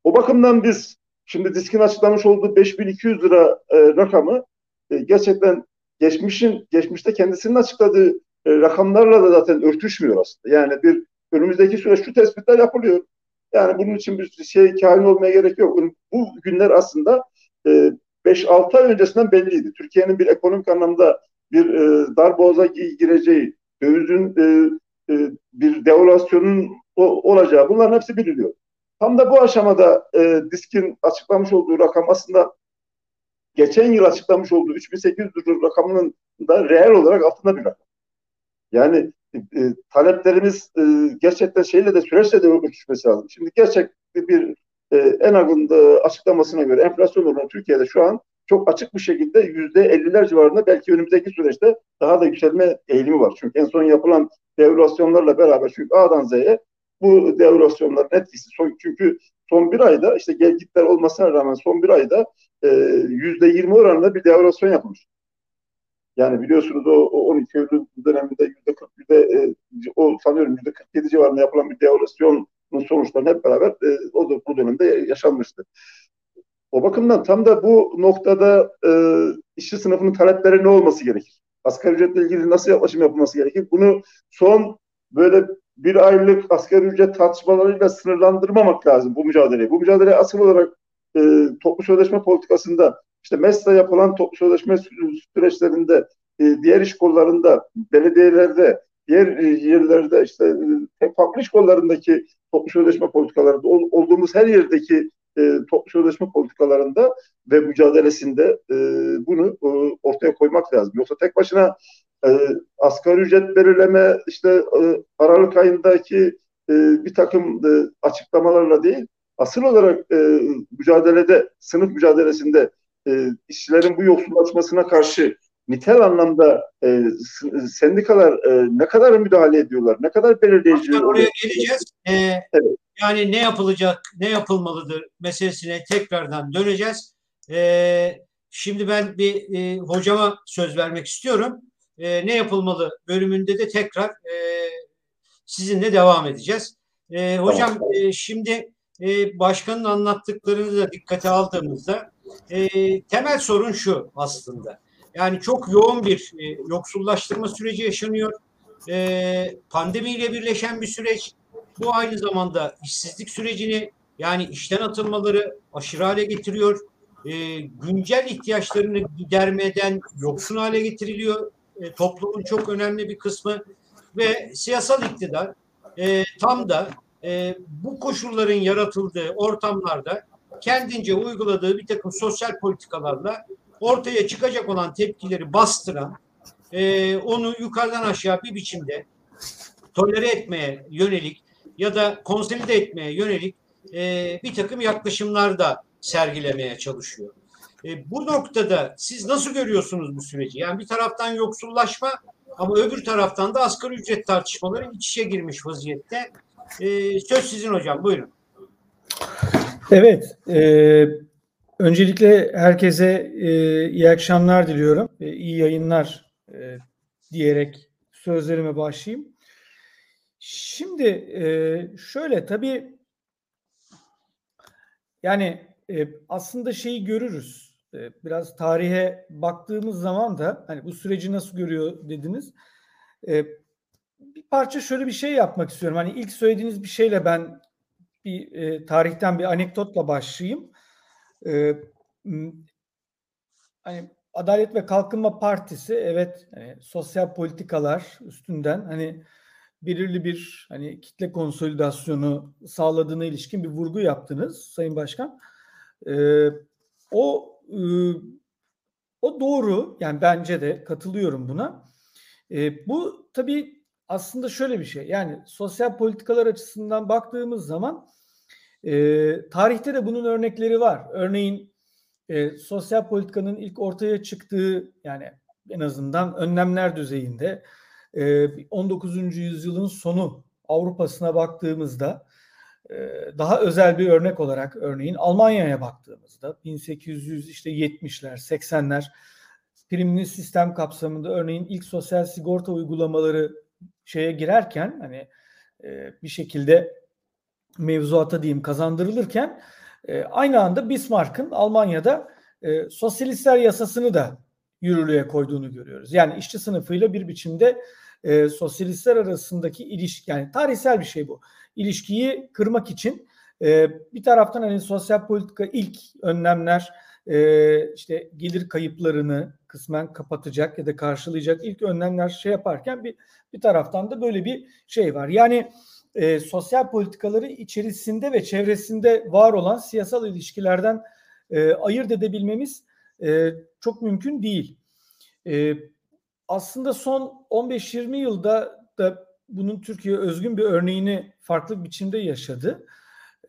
O bakımdan biz şimdi diskin açıklamış olduğu 5200 lira e, rakamı e, gerçekten geçmişin geçmişte kendisinin açıkladığı e, rakamlarla da zaten örtüşmüyor aslında. Yani bir önümüzdeki süreç şu tespitler yapılıyor. Yani bunun için bir şey kain olmaya gerek yok. Bu günler aslında e, 5-6 ay öncesinden belliydi. Türkiye'nin bir ekonomik anlamda bir e, darboğaza gireceği, dövizin e, e, bir devalüasyonun olacağı bunların hepsi biliniyor. Tam da bu aşamada e, diskin açıklamış olduğu rakam aslında geçen yıl açıklamış olduğu 3800 lira rakamının da reel olarak altında bir rakam. Yani e, taleplerimiz e, gerçekten şeyle de süreçle de örtüşmesi lazım. Şimdi gerçek bir e, en akıllı açıklamasına göre enflasyon oranı Türkiye'de şu an çok açık bir şekilde yüzde elliler civarında belki önümüzdeki süreçte daha da yükselme eğilimi var. Çünkü en son yapılan devalüasyonlarla beraber çünkü A'dan Z'ye bu devalüasyonların etkisi son, çünkü son bir ayda işte gel gitler olmasına rağmen son bir ayda e, yüzde yirmi oranında bir devalüasyon yapılmış. Yani biliyorsunuz o, o 12 Eylül döneminde yüzde 40 yüzde e, o sanıyorum yüzde 47 civarında yapılan bir devalüasyonun sonuçlarını hep beraber e, o da bu dönemde yaşanmıştı. O bakımdan tam da bu noktada e, işçi sınıfının talepleri ne olması gerekir? Asgari ücretle ilgili nasıl yaklaşım yapılması gerekir? Bunu son böyle bir aylık asgari ücret tartışmalarıyla sınırlandırmamak lazım bu mücadeleyi. Bu mücadele asıl olarak e, toplu sözleşme politikasında işte MES'le yapılan toplu sözleşme süreçlerinde e, diğer iş kollarında, belediyelerde, diğer e, yerlerde işte e, farklı iş kollarındaki toplu sözleşme politikalarında ol, olduğumuz her yerdeki e, toplu sözleşme politikalarında ve mücadelesinde e, bunu e, ortaya koymak lazım. Yoksa tek başına e, asgari ücret belirleme işte e, Aralık ayındaki e, bir takım e, açıklamalarla değil, asıl olarak e, mücadelede, sınıf mücadelesinde e, işçilerin bu yoksullaşmasına karşı nitel anlamda e, sendikalar e, ne kadar müdahale ediyorlar, ne kadar belirleyici Başkan oraya geleceğiz. Ee, evet. Yani ne yapılacak, ne yapılmalıdır meselesine tekrardan döneceğiz. Ee, şimdi ben bir e, hocama söz vermek istiyorum. E, ne yapılmalı bölümünde de tekrar e, sizinle devam edeceğiz. E, hocam e, şimdi e, başkanın anlattıklarını da dikkate aldığımızda e, temel sorun şu aslında. Yani çok yoğun bir e, yoksullaştırma süreci yaşanıyor. E, pandemiyle birleşen bir süreç. Bu aynı zamanda işsizlik sürecini yani işten atılmaları aşırı hale getiriyor. E, güncel ihtiyaçlarını gidermeden yoksun hale getiriliyor. E, toplumun çok önemli bir kısmı ve siyasal iktidar e, tam da e, bu koşulların yaratıldığı ortamlarda kendince uyguladığı bir takım sosyal politikalarla ortaya çıkacak olan tepkileri bastıran, e, onu yukarıdan aşağı bir biçimde tolere etmeye yönelik ya da konsolide etmeye yönelik e, bir takım yaklaşımlar da sergilemeye çalışıyor. E, bu noktada siz nasıl görüyorsunuz bu süreci? Yani bir taraftan yoksullaşma ama öbür taraftan da asgari ücret tartışmaları iç içe girmiş vaziyette. E, söz sizin hocam, buyurun. Evet, e, öncelikle herkese e, iyi akşamlar diliyorum. E, iyi yayınlar e, diyerek sözlerime başlayayım. Şimdi e, şöyle tabii yani e, aslında şeyi görürüz. E, biraz tarihe baktığımız zaman da hani bu süreci nasıl görüyor dediniz. E, bir parça şöyle bir şey yapmak istiyorum. Hani ilk söylediğiniz bir şeyle ben bir e, tarihten bir anekdotla başlayayım. E, hani Adalet ve Kalkınma Partisi evet hani, sosyal politikalar üstünden hani belirli bir hani kitle konsolidasyonu sağladığına ilişkin bir vurgu yaptınız Sayın Başkan. Ee, o e, o doğru yani bence de katılıyorum buna. E, bu tabii aslında şöyle bir şey yani sosyal politikalar açısından baktığımız zaman e, tarihte de bunun örnekleri var. Örneğin e, sosyal politikanın ilk ortaya çıktığı yani en azından önlemler düzeyinde 19. yüzyılın sonu Avrupa'sına baktığımızda daha özel bir örnek olarak örneğin Almanya'ya baktığımızda 1800 işte 70'ler 80'ler primli sistem kapsamında örneğin ilk sosyal sigorta uygulamaları şeye girerken hani bir şekilde mevzuata diyeyim kazandırılırken aynı anda Bismarck'ın Almanya'da sosyalistler yasasını da yürürlüğe koyduğunu görüyoruz. Yani işçi sınıfıyla bir biçimde e, sosyalistler arasındaki ilişki yani tarihsel bir şey bu. İlişkiyi kırmak için e, bir taraftan hani sosyal politika ilk önlemler e, işte gelir kayıplarını kısmen kapatacak ya da karşılayacak ilk önlemler şey yaparken bir bir taraftan da böyle bir şey var. Yani e, sosyal politikaları içerisinde ve çevresinde var olan siyasal ilişkilerden e, ayırt edebilmemiz e, çok mümkün değil. E, aslında son 15-20 yılda da bunun Türkiye özgün bir örneğini farklı bir biçimde yaşadı.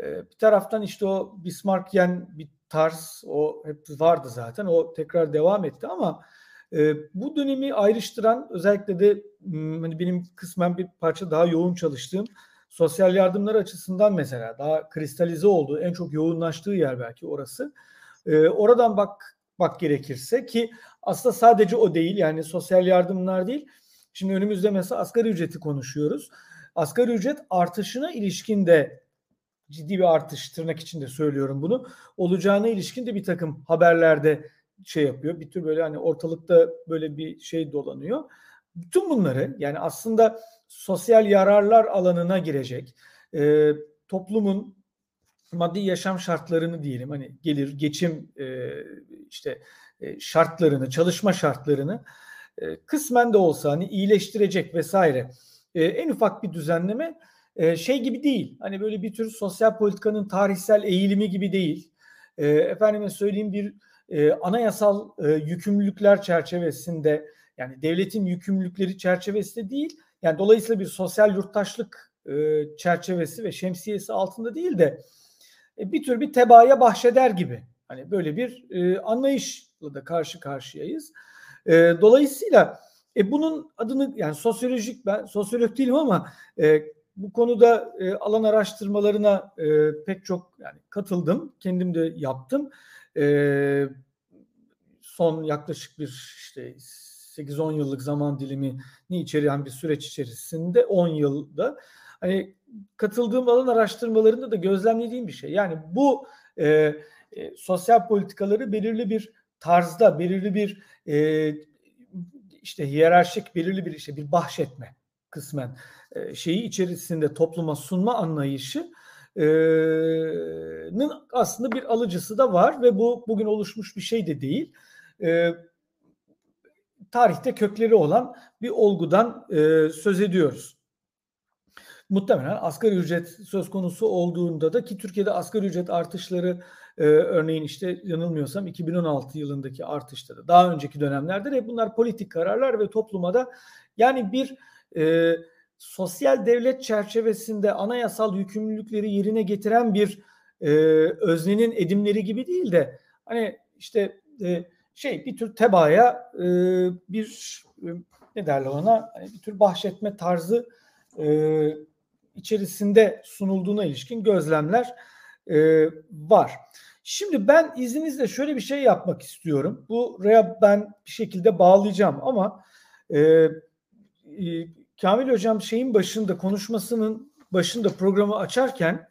Ee, bir taraftan işte o Bismarckyen bir tarz o hep vardı zaten o tekrar devam etti ama e, bu dönemi ayrıştıran özellikle de hani benim kısmen bir parça daha yoğun çalıştığım sosyal yardımlar açısından mesela daha kristalize olduğu en çok yoğunlaştığı yer belki orası. E, oradan bak bak gerekirse ki aslında sadece o değil yani sosyal yardımlar değil. Şimdi önümüzde mesela asgari ücreti konuşuyoruz. Asgari ücret artışına ilişkin de ciddi bir artış tırnak içinde söylüyorum bunu. Olacağına ilişkin de bir takım haberlerde şey yapıyor. Bir tür böyle hani ortalıkta böyle bir şey dolanıyor. Bütün bunları yani aslında sosyal yararlar alanına girecek. E, toplumun maddi yaşam şartlarını diyelim hani gelir, geçim e, işte e, şartlarını, çalışma şartlarını e, kısmen de olsa hani iyileştirecek vesaire e, en ufak bir düzenleme şey gibi değil. Hani böyle bir tür sosyal politikanın tarihsel eğilimi gibi değil. Efendime söyleyeyim bir anayasal yükümlülükler çerçevesinde yani devletin yükümlülükleri çerçevesinde değil. Yani dolayısıyla bir sosyal yurttaşlık çerçevesi ve şemsiyesi altında değil de bir tür bir tebaaya bahşeder gibi. Hani böyle bir anlayış da karşı karşıyayız. E, dolayısıyla e, bunun adını yani sosyolojik ben sosyolog değilim ama e, bu konuda e, alan araştırmalarına e, pek çok yani katıldım. Kendim de yaptım. E, son yaklaşık bir işte 8-10 yıllık zaman dilimini içeren bir süreç içerisinde 10 yılda hani katıldığım alan araştırmalarında da gözlemlediğim bir şey. Yani bu e, e, sosyal politikaları belirli bir tarzda belirli bir e, işte hiyerarşik belirli bir işte bir bahşetme kısmen e, şeyi içerisinde topluma sunma anlayışı aslında bir alıcısı da var ve bu bugün oluşmuş bir şey de değil. Tarihte kökleri olan bir olgudan söz ediyoruz. Muhtemelen asgari ücret söz konusu olduğunda da ki Türkiye'de asgari ücret artışları e, örneğin işte yanılmıyorsam 2016 yılındaki artışta da daha önceki dönemlerde de bunlar politik kararlar ve topluma da yani bir e, sosyal devlet çerçevesinde anayasal yükümlülükleri yerine getiren bir e, öznenin edimleri gibi değil de hani işte e, şey bir tür tebaaya e, bir e, ne derler ona bir tür bahşetme tarzı e, içerisinde sunulduğuna ilişkin gözlemler e, var. Şimdi ben izninizle şöyle bir şey yapmak istiyorum. Buraya ben bir şekilde bağlayacağım ama e, e, Kamil Hocam şeyin başında konuşmasının başında programı açarken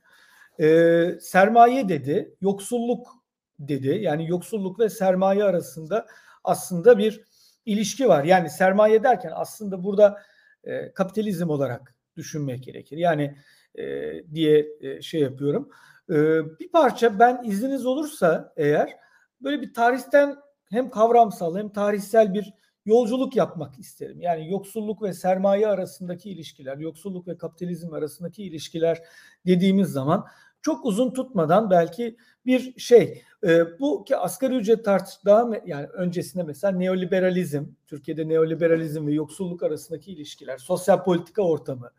e, sermaye dedi, yoksulluk dedi. Yani yoksulluk ve sermaye arasında aslında bir ilişki var. Yani sermaye derken aslında burada e, kapitalizm olarak düşünmek gerekir. Yani e, diye e, şey yapıyorum. E, bir parça ben izniniz olursa eğer böyle bir tarihten hem kavramsal hem tarihsel bir yolculuk yapmak isterim. Yani yoksulluk ve sermaye arasındaki ilişkiler, yoksulluk ve kapitalizm arasındaki ilişkiler dediğimiz zaman çok uzun tutmadan belki bir şey e, bu ki asgari ücret tartış daha yani öncesinde mesela neoliberalizm Türkiye'de neoliberalizm ve yoksulluk arasındaki ilişkiler sosyal politika ortamı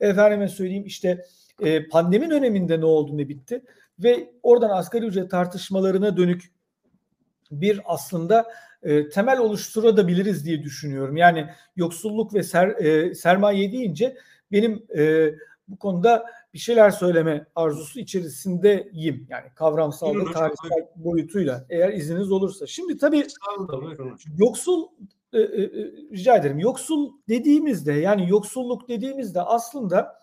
efendime söyleyeyim işte e, pandemi döneminde ne oldu ne bitti ve oradan asgari ücret tartışmalarına dönük bir aslında e, temel oluşturabiliriz diye düşünüyorum. Yani yoksulluk ve ser, e, sermaye deyince benim e, bu konuda bir şeyler söyleme arzusu içerisindeyim. Yani kavramsal ve tarihsel boyutuyla eğer izniniz olursa. Şimdi tabii yoksul e, e, e, rica ederim. Yoksul dediğimizde yani yoksulluk dediğimizde aslında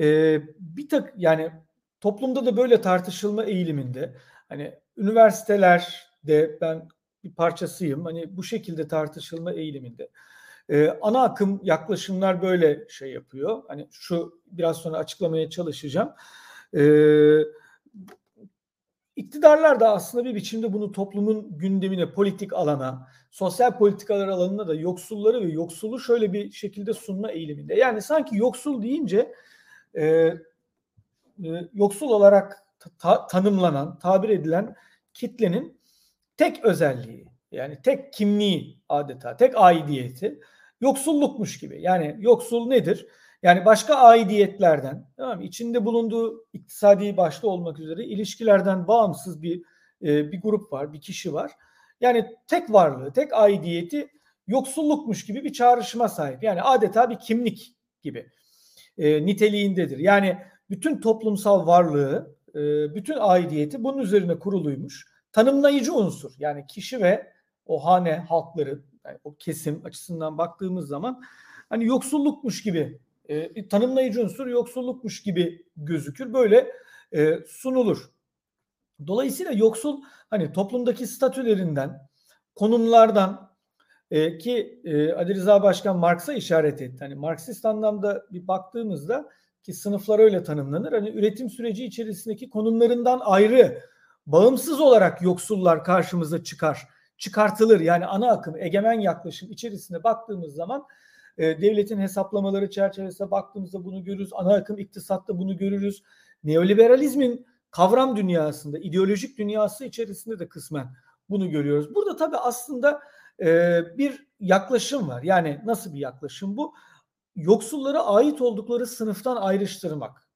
e, bir tak yani toplumda da böyle tartışılma eğiliminde hani üniversitelerde ben bir parçasıyım. Hani bu şekilde tartışılma eğiliminde. Ee, ana akım yaklaşımlar böyle şey yapıyor. Hani şu biraz sonra açıklamaya çalışacağım. Ee, iktidarlar da aslında bir biçimde bunu toplumun gündemine, politik alana, sosyal politikalar alanına da yoksulları ve yoksulu şöyle bir şekilde sunma eğiliminde. Yani sanki yoksul deyince e, e, yoksul olarak ta- tanımlanan, tabir edilen kitlenin tek özelliği yani tek kimliği adeta, tek aidiyeti yoksullukmuş gibi. Yani yoksul nedir? Yani başka aidiyetlerden, tamam mı? içinde bulunduğu iktisadi başta olmak üzere ilişkilerden bağımsız bir e, bir grup var, bir kişi var. Yani tek varlığı, tek aidiyeti yoksullukmuş gibi bir çağrışıma sahip. Yani adeta bir kimlik gibi e, niteliğindedir. Yani bütün toplumsal varlığı, e, bütün aidiyeti bunun üzerine kuruluymuş. Tanımlayıcı unsur yani kişi ve o hane halkları, yani o kesim açısından baktığımız zaman hani yoksullukmuş gibi e, tanımlayıcı unsur yoksullukmuş gibi gözükür. Böyle e, sunulur. Dolayısıyla yoksul hani toplumdaki statülerinden, konumlardan e, ki e, Ali Rıza Başkan Marx'a işaret etti. Hani Marksist anlamda bir baktığımızda ki sınıflar öyle tanımlanır. Hani üretim süreci içerisindeki konumlarından ayrı, bağımsız olarak yoksullar karşımıza çıkar, çıkartılır. Yani ana akım, egemen yaklaşım içerisinde baktığımız zaman e, devletin hesaplamaları çerçevesinde baktığımızda bunu görürüz. Ana akım iktisatta bunu görürüz. Neoliberalizmin kavram dünyasında, ideolojik dünyası içerisinde de kısmen bunu görüyoruz. Burada tabii aslında e, bir yaklaşım var. Yani nasıl bir yaklaşım bu? Yoksullara ait oldukları sınıftan ayrıştırmak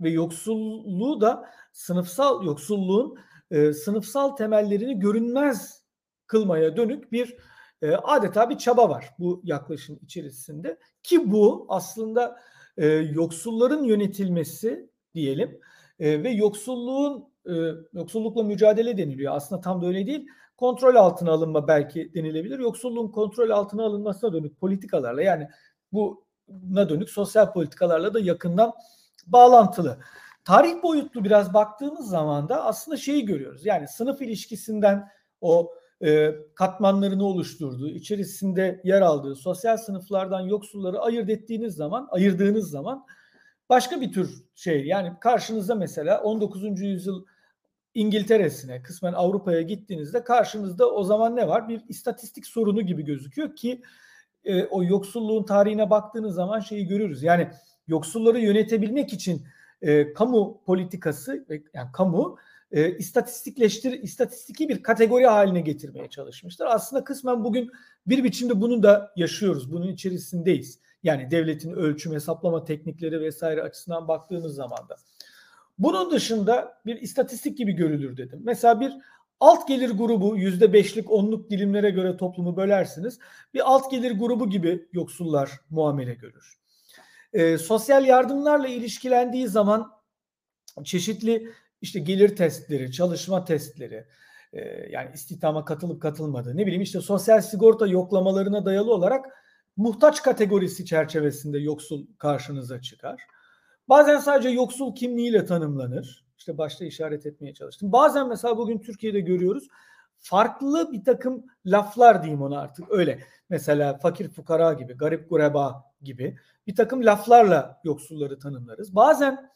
ve yoksulluğu da sınıfsal yoksulluğun e, sınıfsal temellerini görünmez kılmaya dönük bir e, adeta bir çaba var bu yaklaşım içerisinde ki bu aslında e, yoksulların yönetilmesi diyelim e, ve yoksulluğun e, yoksullukla mücadele deniliyor. Aslında tam da öyle değil. Kontrol altına alınma belki denilebilir. Yoksulluğun kontrol altına alınmasına dönük politikalarla yani buna dönük sosyal politikalarla da yakından bağlantılı. Tarih boyutlu biraz baktığımız zaman da aslında şeyi görüyoruz. Yani sınıf ilişkisinden o e, katmanlarını oluşturduğu, içerisinde yer aldığı sosyal sınıflardan yoksulları ayırt ettiğiniz zaman, ayırdığınız zaman başka bir tür şey. Yani karşınızda mesela 19. yüzyıl İngiltere'sine, kısmen Avrupa'ya gittiğinizde karşınızda o zaman ne var? Bir istatistik sorunu gibi gözüküyor ki e, o yoksulluğun tarihine baktığınız zaman şeyi görürüz. Yani yoksulları yönetebilmek için e, kamu politikası yani kamu e, istatistikleştir istatistiki bir kategori haline getirmeye çalışmıştır. Aslında kısmen bugün bir biçimde bunu da yaşıyoruz. Bunun içerisindeyiz. Yani devletin ölçüm, hesaplama teknikleri vesaire açısından baktığımız zaman da. Bunun dışında bir istatistik gibi görülür dedim. Mesela bir alt gelir grubu yüzde beşlik onluk dilimlere göre toplumu bölersiniz. Bir alt gelir grubu gibi yoksullar muamele görür. E, sosyal yardımlarla ilişkilendiği zaman çeşitli işte gelir testleri, çalışma testleri, e, yani istihdama katılıp katılmadığı, ne bileyim işte sosyal sigorta yoklamalarına dayalı olarak muhtaç kategorisi çerçevesinde yoksul karşınıza çıkar. Bazen sadece yoksul kimliğiyle tanımlanır. İşte başta işaret etmeye çalıştım. Bazen mesela bugün Türkiye'de görüyoruz farklı bir takım laflar diyeyim ona artık öyle. Mesela fakir fukara gibi, garip gureba gibi bir takım laflarla yoksulları tanımlarız. Bazen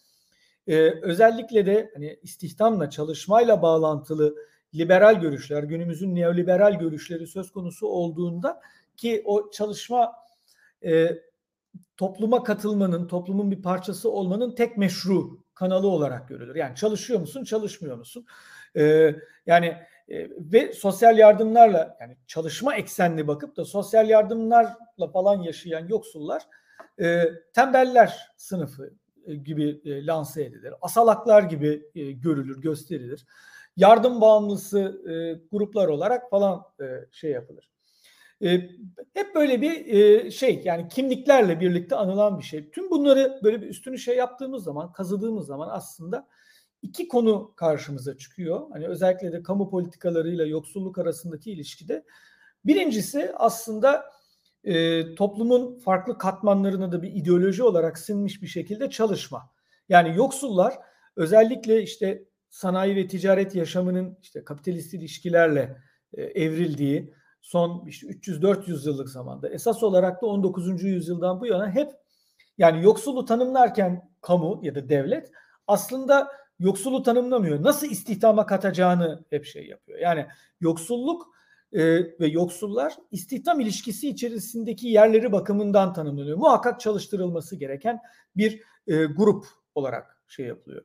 e, özellikle de hani istihdamla, çalışmayla bağlantılı liberal görüşler, günümüzün neoliberal görüşleri söz konusu olduğunda ki o çalışma e, topluma katılmanın, toplumun bir parçası olmanın tek meşru kanalı olarak görülür. Yani çalışıyor musun, çalışmıyor musun? Ee, yani e, ve sosyal yardımlarla yani çalışma eksenli bakıp da sosyal yardımlarla falan yaşayan yoksullar e, tembeller sınıfı gibi e, lanse edilir. Asalaklar gibi e, görülür, gösterilir. Yardım bağımlısı e, gruplar olarak falan e, şey yapılır. E, hep böyle bir e, şey yani kimliklerle birlikte anılan bir şey. Tüm bunları böyle bir üstünü şey yaptığımız zaman, kazıdığımız zaman aslında iki konu karşımıza çıkıyor. Hani özellikle de kamu politikalarıyla yoksulluk arasındaki ilişkide. Birincisi aslında e, toplumun farklı katmanlarına da bir ideoloji olarak sinmiş bir şekilde çalışma. Yani yoksullar özellikle işte sanayi ve ticaret yaşamının işte kapitalist ilişkilerle e, evrildiği son işte 300-400 yıllık zamanda esas olarak da 19. yüzyıldan bu yana hep yani yoksulu tanımlarken kamu ya da devlet aslında yoksulu tanımlamıyor. Nasıl istihdama katacağını hep şey yapıyor. Yani yoksulluk e, ve yoksullar istihdam ilişkisi içerisindeki yerleri bakımından tanımlanıyor. Muhakkak çalıştırılması gereken bir e, grup olarak şey yapılıyor.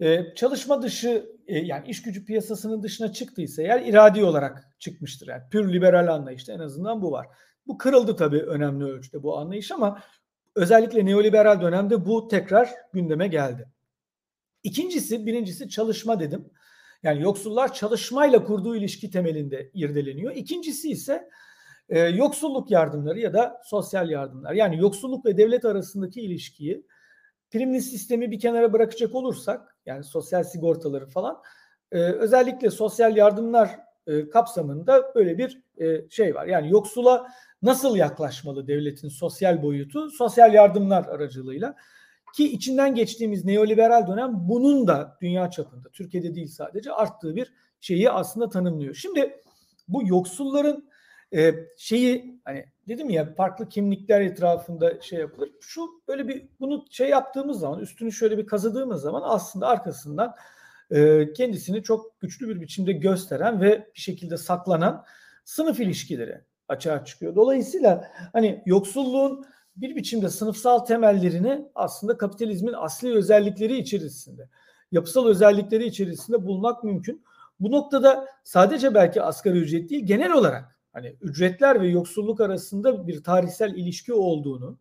E, çalışma dışı e, yani iş gücü piyasasının dışına çıktıysa eğer iradi olarak çıkmıştır. Yani pür liberal anlayışta en azından bu var. Bu kırıldı tabii önemli ölçüde bu anlayış ama özellikle neoliberal dönemde bu tekrar gündeme geldi. İkincisi, birincisi çalışma dedim. Yani yoksullar çalışmayla kurduğu ilişki temelinde irdeleniyor. İkincisi ise e, yoksulluk yardımları ya da sosyal yardımlar. Yani yoksulluk ve devlet arasındaki ilişkiyi primli sistemi bir kenara bırakacak olursak yani sosyal sigortaları falan e, özellikle sosyal yardımlar e, kapsamında böyle bir e, şey var. Yani yoksula nasıl yaklaşmalı devletin sosyal boyutu sosyal yardımlar aracılığıyla ki içinden geçtiğimiz neoliberal dönem bunun da dünya çapında Türkiye'de değil sadece arttığı bir şeyi aslında tanımlıyor. Şimdi bu yoksulların e, şeyi hani dedim ya farklı kimlikler etrafında şey yapılır. Şu böyle bir bunu şey yaptığımız zaman üstünü şöyle bir kazıdığımız zaman aslında arkasından e, kendisini çok güçlü bir biçimde gösteren ve bir şekilde saklanan sınıf ilişkileri açığa çıkıyor. Dolayısıyla hani yoksulluğun bir biçimde sınıfsal temellerini aslında kapitalizmin asli özellikleri içerisinde, yapısal özellikleri içerisinde bulmak mümkün. Bu noktada sadece belki asgari ücret değil genel olarak hani ücretler ve yoksulluk arasında bir tarihsel ilişki olduğunu,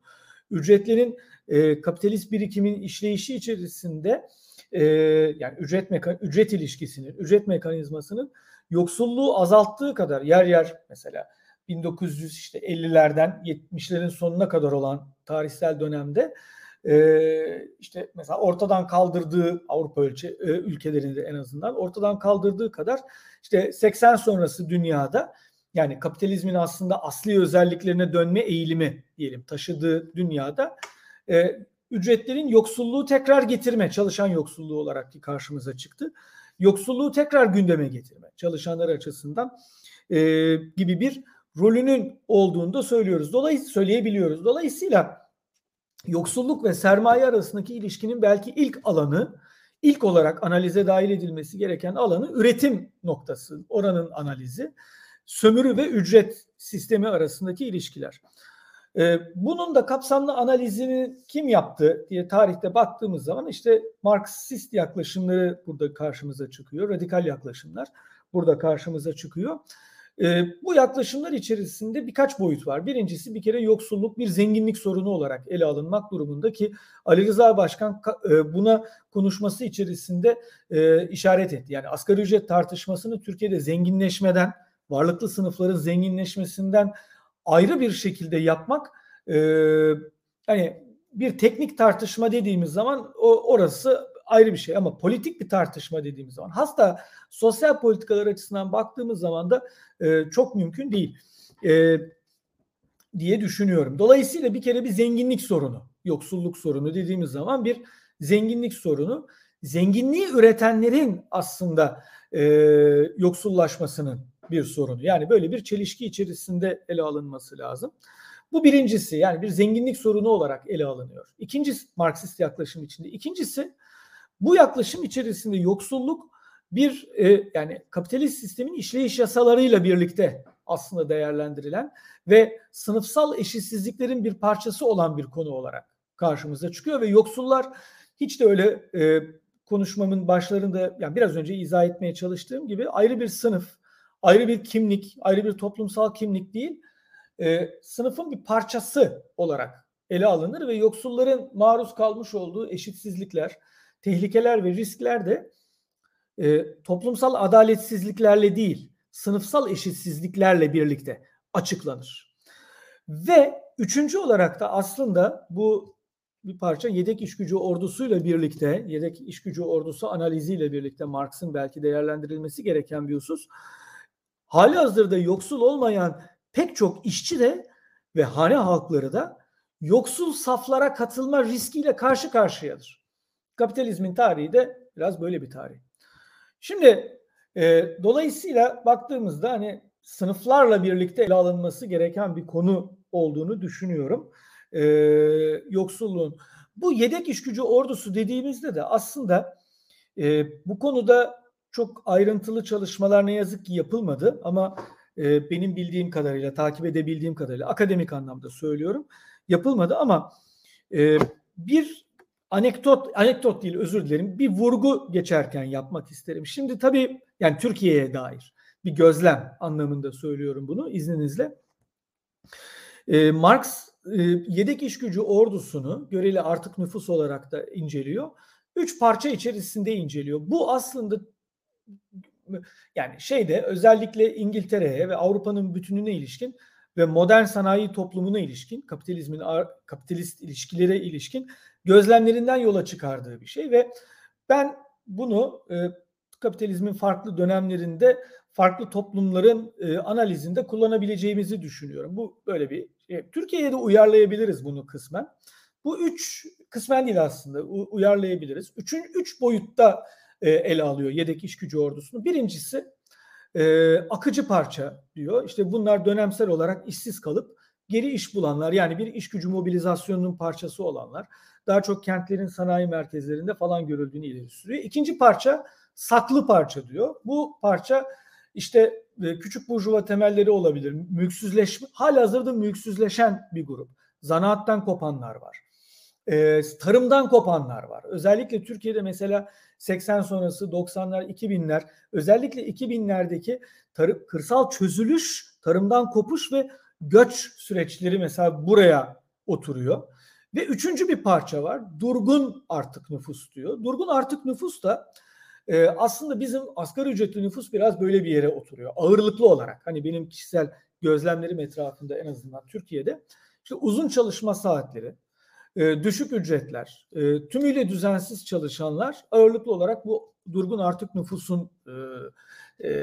ücretlerin e, kapitalist birikimin işleyişi içerisinde e, yani ücret mekan ücret ilişkisinin, ücret mekanizmasının yoksulluğu azalttığı kadar yer yer mesela 1900 işte 50'lerden 70'lerin sonuna kadar olan tarihsel dönemde e, işte mesela ortadan kaldırdığı Avrupa ölçü, e, ülkelerinde en azından ortadan kaldırdığı kadar işte 80 sonrası dünyada yani kapitalizmin aslında asli özelliklerine dönme eğilimi diyelim taşıdığı dünyada e, ücretlerin yoksulluğu tekrar getirme, çalışan yoksulluğu olarak ki karşımıza çıktı. Yoksulluğu tekrar gündeme getirme çalışanlar açısından e, gibi bir rolünün olduğunu da söylüyoruz. Dolayısıyla söyleyebiliyoruz. Dolayısıyla yoksulluk ve sermaye arasındaki ilişkinin belki ilk alanı, ilk olarak analize dahil edilmesi gereken alanı üretim noktası, oranın analizi, sömürü ve ücret sistemi arasındaki ilişkiler. Ee, bunun da kapsamlı analizini kim yaptı diye tarihte baktığımız zaman işte Marksist yaklaşımları burada karşımıza çıkıyor, radikal yaklaşımlar burada karşımıza çıkıyor. E, bu yaklaşımlar içerisinde birkaç boyut var. Birincisi bir kere yoksulluk bir zenginlik sorunu olarak ele alınmak durumunda ki Ali Rıza Başkan e, buna konuşması içerisinde e, işaret etti. Yani asgari ücret tartışmasını Türkiye'de zenginleşmeden, varlıklı sınıfların zenginleşmesinden ayrı bir şekilde yapmak e, hani bir teknik tartışma dediğimiz zaman orası ayrı bir şey ama politik bir tartışma dediğimiz zaman hasta sosyal politikalar açısından baktığımız zaman da e, çok mümkün değil e, diye düşünüyorum. Dolayısıyla bir kere bir zenginlik sorunu, yoksulluk sorunu dediğimiz zaman bir zenginlik sorunu. Zenginliği üretenlerin aslında e, yoksullaşmasının bir sorunu. Yani böyle bir çelişki içerisinde ele alınması lazım. Bu birincisi yani bir zenginlik sorunu olarak ele alınıyor. İkinci Marksist yaklaşım içinde. İkincisi bu yaklaşım içerisinde yoksulluk bir e, yani kapitalist sistemin işleyiş yasalarıyla birlikte aslında değerlendirilen ve sınıfsal eşitsizliklerin bir parçası olan bir konu olarak karşımıza çıkıyor ve yoksullar hiç de öyle e, konuşmamın başlarında yani biraz önce izah etmeye çalıştığım gibi ayrı bir sınıf, ayrı bir kimlik, ayrı bir toplumsal kimlik değil, e, sınıfın bir parçası olarak ele alınır ve yoksulların maruz kalmış olduğu eşitsizlikler, tehlikeler ve riskler de e, toplumsal adaletsizliklerle değil, sınıfsal eşitsizliklerle birlikte açıklanır. Ve üçüncü olarak da aslında bu bir parça yedek iş gücü ordusuyla birlikte, yedek iş gücü ordusu analiziyle birlikte Marx'ın belki değerlendirilmesi gereken bir husus. Hali hazırda yoksul olmayan pek çok işçi de ve hane halkları da yoksul saflara katılma riskiyle karşı karşıyadır. Kapitalizmin tarihi de biraz böyle bir tarih. Şimdi e, dolayısıyla baktığımızda hani sınıflarla birlikte ele alınması gereken bir konu olduğunu düşünüyorum. E, yoksulluğun. Bu yedek iş gücü ordusu dediğimizde de aslında e, bu konuda çok ayrıntılı çalışmalar ne yazık ki yapılmadı ama e, benim bildiğim kadarıyla, takip edebildiğim kadarıyla akademik anlamda söylüyorum yapılmadı ama e, bir anekdot, anekdot değil özür dilerim bir vurgu geçerken yapmak isterim. Şimdi tabii yani Türkiye'ye dair bir gözlem anlamında söylüyorum bunu izninizle. E, Marx e, yedek iş gücü ordusunu göreli artık nüfus olarak da inceliyor. Üç parça içerisinde inceliyor. Bu aslında yani şeyde özellikle İngiltere'ye ve Avrupa'nın bütününe ilişkin ve modern sanayi toplumuna ilişkin, kapitalizmin kapitalist ilişkilere ilişkin gözlemlerinden yola çıkardığı bir şey ve ben bunu e, kapitalizmin farklı dönemlerinde farklı toplumların e, analizinde kullanabileceğimizi düşünüyorum. Bu böyle bir şey. Türkiye'ye de uyarlayabiliriz bunu kısmen. Bu üç kısmen değil aslında uyarlayabiliriz. Üçün üç boyutta e, ele alıyor yedek iş gücü ordusunu. Birincisi e, akıcı parça diyor. İşte bunlar dönemsel olarak işsiz kalıp geri iş bulanlar yani bir iş gücü mobilizasyonunun parçası olanlar daha çok kentlerin sanayi merkezlerinde falan görüldüğünü ileri sürüyor. İkinci parça saklı parça diyor. Bu parça işte e, küçük burjuva temelleri olabilir. Mülksüzleşme, hazırda mülksüzleşen bir grup. Zanaattan kopanlar var. E, tarımdan kopanlar var. Özellikle Türkiye'de mesela 80 sonrası 90'lar 2000'ler özellikle 2000'lerdeki tarım, kırsal çözülüş, tarımdan kopuş ve göç süreçleri mesela buraya oturuyor. Ve üçüncü bir parça var. Durgun artık nüfus diyor. Durgun artık nüfus da e, aslında bizim asgari ücretli nüfus biraz böyle bir yere oturuyor. Ağırlıklı olarak. Hani benim kişisel gözlemlerim etrafında en azından Türkiye'de. İşte uzun çalışma saatleri, e, düşük ücretler, e, tümüyle düzensiz çalışanlar ağırlıklı olarak bu durgun artık nüfusun e, e,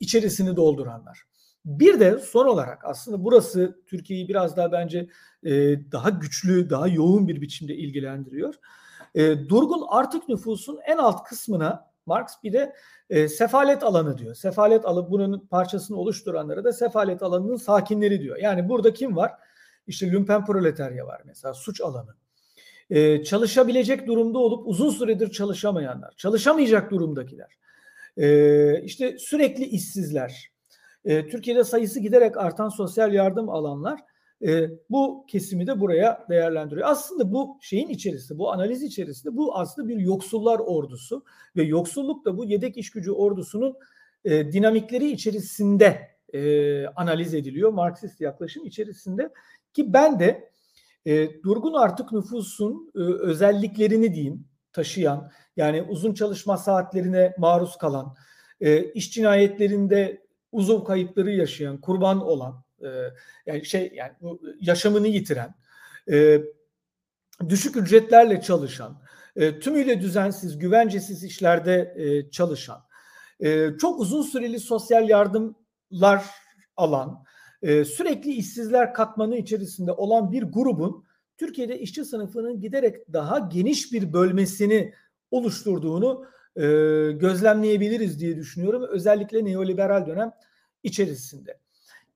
içerisini dolduranlar. Bir de son olarak aslında burası Türkiye'yi biraz daha bence e, daha güçlü, daha yoğun bir biçimde ilgilendiriyor. E, durgun artık nüfusun en alt kısmına Marx bir de e, sefalet alanı diyor. Sefalet alıp bunun parçasını oluşturanlara da sefalet alanının sakinleri diyor. Yani burada kim var? İşte lümpen proletarya var mesela suç alanı. Ee, çalışabilecek durumda olup uzun süredir çalışamayanlar, çalışamayacak durumdakiler, ee, işte sürekli işsizler, ee, Türkiye'de sayısı giderek artan sosyal yardım alanlar e, bu kesimi de buraya değerlendiriyor. Aslında bu şeyin içerisinde, bu analiz içerisinde bu aslında bir yoksullar ordusu ve yoksulluk da bu yedek iş gücü ordusunun e, dinamikleri içerisinde e, analiz ediliyor. Marksist yaklaşım içerisinde ki ben de e, durgun artık nüfusun e, özelliklerini diyeyim taşıyan yani uzun çalışma saatlerine maruz kalan, e, iş cinayetlerinde uzun kayıpları yaşayan, kurban olan, e, yani şey yani bu yaşamını yitiren, e, düşük ücretlerle çalışan, e, tümüyle düzensiz, güvencesiz işlerde e, çalışan, e, çok uzun süreli sosyal yardımlar alan, e, sürekli işsizler katmanı içerisinde olan bir grubun Türkiye'de işçi sınıfının giderek daha geniş bir bölmesini oluşturduğunu e, gözlemleyebiliriz diye düşünüyorum. Özellikle neoliberal dönem içerisinde.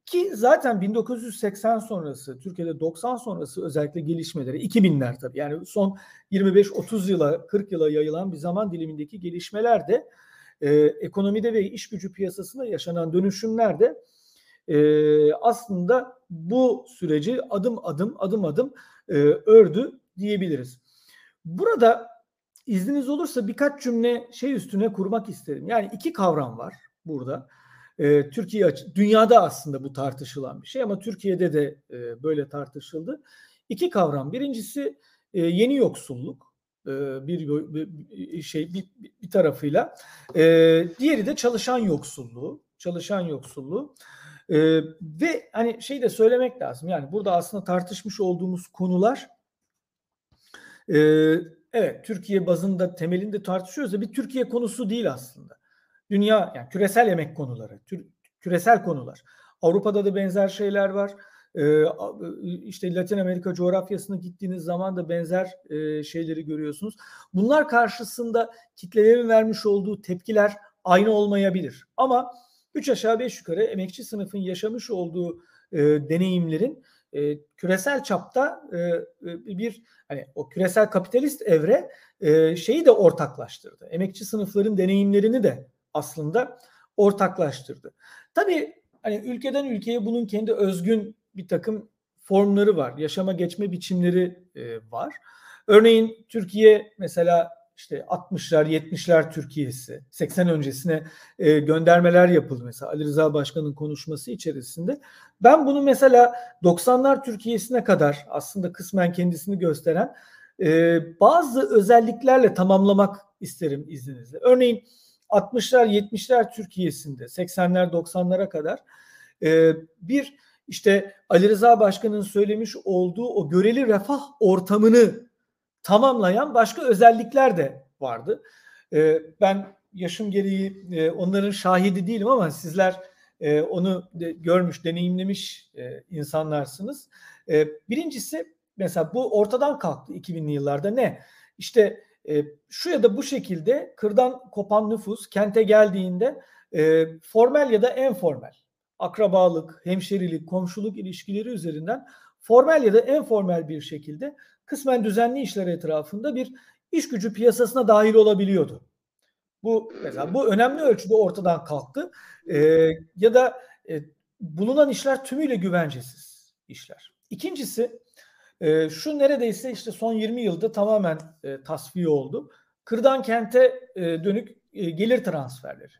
Ki zaten 1980 sonrası, Türkiye'de 90 sonrası özellikle gelişmeleri, 2000'ler tabii yani son 25-30 yıla, 40 yıla yayılan bir zaman dilimindeki gelişmeler de e, ekonomide ve iş gücü piyasasında yaşanan dönüşümler de e, aslında bu süreci adım adım adım adım e, ördü diyebiliriz. Burada izniniz olursa birkaç cümle şey üstüne kurmak isterim. Yani iki kavram var burada. E, Türkiye dünyada aslında bu tartışılan bir şey ama Türkiye'de de e, böyle tartışıldı. İki kavram. Birincisi e, yeni yoksulluk e, bir, şey bir, bir tarafıyla. Diğeri de çalışan yoksulluğu. Çalışan yoksulluğu. Ve hani şey de söylemek lazım. Yani burada aslında tartışmış olduğumuz konular evet Türkiye bazında temelinde tartışıyoruz da bir Türkiye konusu değil aslında. Dünya yani küresel emek konuları, tür, küresel konular. Avrupa'da da benzer şeyler var. Ee, işte Latin Amerika coğrafyasına gittiğiniz zaman da benzer e, şeyleri görüyorsunuz. Bunlar karşısında kitlelerin vermiş olduğu tepkiler aynı olmayabilir. Ama üç aşağı beş yukarı emekçi sınıfın yaşamış olduğu e, deneyimlerin e, küresel çapta e, e, bir hani o küresel kapitalist evre e, şeyi de ortaklaştırdı. Emekçi sınıfların deneyimlerini de aslında ortaklaştırdı. Tabii hani ülkeden ülkeye bunun kendi özgün bir takım formları var. Yaşama geçme biçimleri e, var. Örneğin Türkiye mesela işte 60'lar 70'ler Türkiye'si 80 öncesine e, göndermeler yapıldı mesela Ali Rıza Başkan'ın konuşması içerisinde. Ben bunu mesela 90'lar Türkiye'sine kadar aslında kısmen kendisini gösteren e, bazı özelliklerle tamamlamak isterim izninizle. Örneğin 60'lar 70'ler Türkiye'sinde 80'ler 90'lara kadar e, bir işte Ali Rıza Başkan'ın söylemiş olduğu o göreli refah ortamını tamamlayan başka özellikler de vardı. E, ben yaşım gereği e, onların şahidi değilim ama sizler e, onu görmüş, deneyimlemiş e, insanlarsınız. Birincisi mesela bu ortadan kalktı 2000'li yıllarda ne? İşte şu ya da bu şekilde kırdan kopan nüfus kente geldiğinde e, formel ya da informal akrabalık, hemşerilik, komşuluk ilişkileri üzerinden formel ya da informal bir şekilde kısmen düzenli işler etrafında bir iş gücü piyasasına dahil olabiliyordu. Bu mesela bu önemli ölçüde ortadan kalktı. Ee, ya da e, bulunan işler tümüyle güvencesiz işler. İkincisi e, şu neredeyse işte son 20 yılda tamamen e, tasfiye oldu. Kırdan kente e, dönük e, gelir transferleri,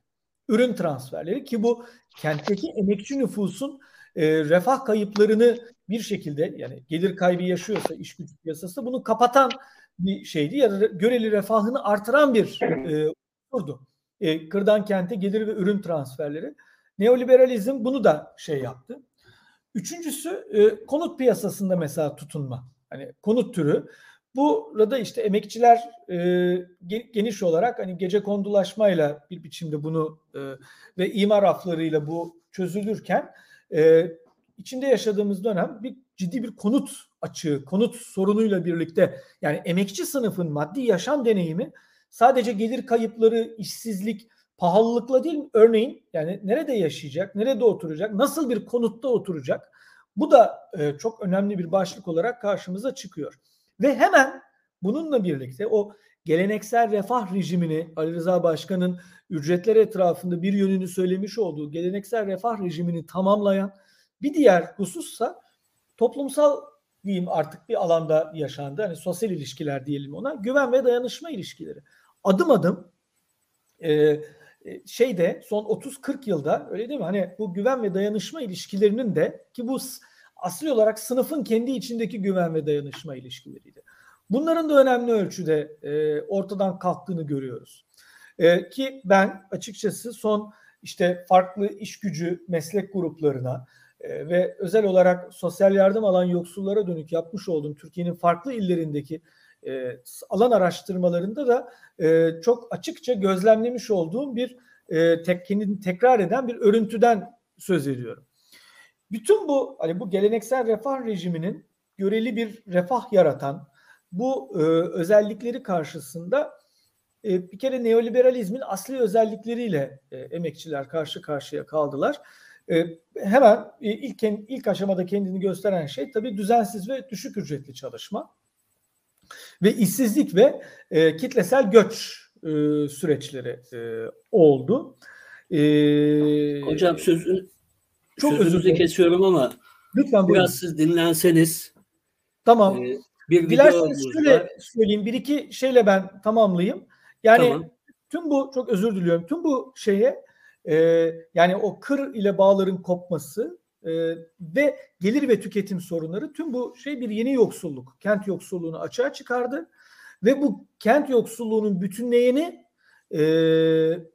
ürün transferleri ki bu kentteki emekçi nüfusun e, refah kayıplarını bir şekilde yani gelir kaybı yaşıyorsa iş gücü piyasası bunu kapatan bir şeydi ya da göreli refahını artıran bir e, olurdu. E, kırdan kente gelir ve ürün transferleri. Neoliberalizm bunu da şey yaptı. Üçüncüsü e, konut piyasasında mesela tutunma. Hani konut türü. Burada işte emekçiler e, geniş olarak hani gece kondulaşmayla bir biçimde bunu e, ve imar raflarıyla bu çözülürken e, içinde yaşadığımız dönem bir ciddi bir konut açığı, konut sorunuyla birlikte yani emekçi sınıfın maddi yaşam deneyimi sadece gelir kayıpları, işsizlik, pahalılıkla değil örneğin yani nerede yaşayacak, nerede oturacak, nasıl bir konutta oturacak bu da e, çok önemli bir başlık olarak karşımıza çıkıyor. Ve hemen bununla birlikte o geleneksel refah rejimini Ali Rıza Başkan'ın ücretler etrafında bir yönünü söylemiş olduğu geleneksel refah rejimini tamamlayan bir diğer husussa toplumsal diyeyim artık bir alanda yaşandı. Hani sosyal ilişkiler diyelim ona. Güven ve dayanışma ilişkileri. Adım adım e, e şeyde son 30-40 yılda öyle değil mi? Hani bu güven ve dayanışma ilişkilerinin de ki bu asli olarak sınıfın kendi içindeki güven ve dayanışma ilişkileriydi. Bunların da önemli ölçüde e, ortadan kalktığını görüyoruz. E, ki ben açıkçası son işte farklı iş gücü meslek gruplarına e, ve özel olarak sosyal yardım alan yoksullara dönük yapmış olduğum Türkiye'nin farklı illerindeki e, alan araştırmalarında da e, çok açıkça gözlemlemiş olduğum bir e, tek, kendini tekrar eden bir örüntüden söz ediyorum. Bütün bu hani bu geleneksel refah rejiminin göreli bir refah yaratan bu e, özellikleri karşısında e, bir kere neoliberalizmin asli özellikleriyle e, emekçiler karşı karşıya kaldılar. E, hemen e, ilk ilk aşamada kendini gösteren şey tabii düzensiz ve düşük ücretli çalışma ve işsizlik ve e, kitlesel göç e, süreçleri e, oldu. E, Hocam sözü çok özür dilerim. kesiyorum ama Lütfen buyurun. biraz siz dinlenseniz. Tamam. E, bir Dilerseniz şöyle var. söyleyeyim. Bir iki şeyle ben tamamlayayım. Yani tamam. tüm bu çok özür diliyorum. Tüm bu şeye e, yani o kır ile bağların kopması e, ve gelir ve tüketim sorunları tüm bu şey bir yeni yoksulluk. Kent yoksulluğunu açığa çıkardı. Ve bu kent yoksulluğunun bütünleyeni e,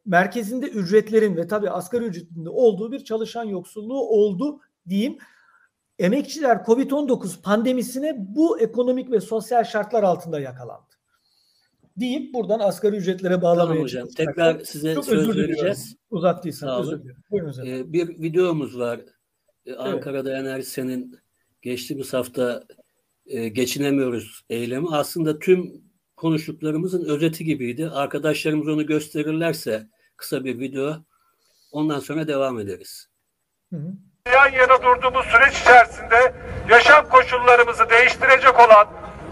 merkezinde ücretlerin ve tabii asgari ücretinde olduğu bir çalışan yoksulluğu oldu diyeyim. Emekçiler Covid-19 pandemisine bu ekonomik ve sosyal şartlar altında yakalandı. Deyip buradan asgari ücretlere bağlamaya tamam hocam. Tekrar size Çok söz vereceğiz. Uzattıysan özür dilerim. Buyurun hocam. Ee, bir videomuz var. Ee, Ankara'da evet. Enerjisen'in geçtiğimiz hafta e, geçinemiyoruz eylemi. Aslında tüm konuştuklarımızın özeti gibiydi. Arkadaşlarımız onu gösterirlerse kısa bir video ondan sonra devam ederiz. Hı hı. Yan yana durduğumuz süreç içerisinde yaşam koşullarımızı değiştirecek olan,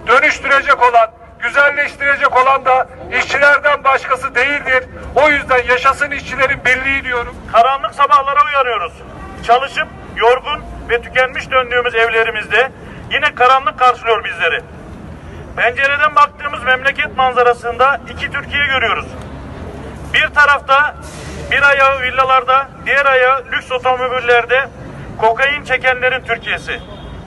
dönüştürecek olan, güzelleştirecek olan da işçilerden başkası değildir. O yüzden yaşasın işçilerin birliği diyorum. Karanlık sabahlara uyanıyoruz. Çalışıp yorgun ve tükenmiş döndüğümüz evlerimizde yine karanlık karşılıyor bizleri. Pencereden baktığımız memleket manzarasında iki Türkiye görüyoruz. Bir tarafta bir ayağı villalarda, diğer ayağı lüks otomobillerde kokain çekenlerin Türkiye'si.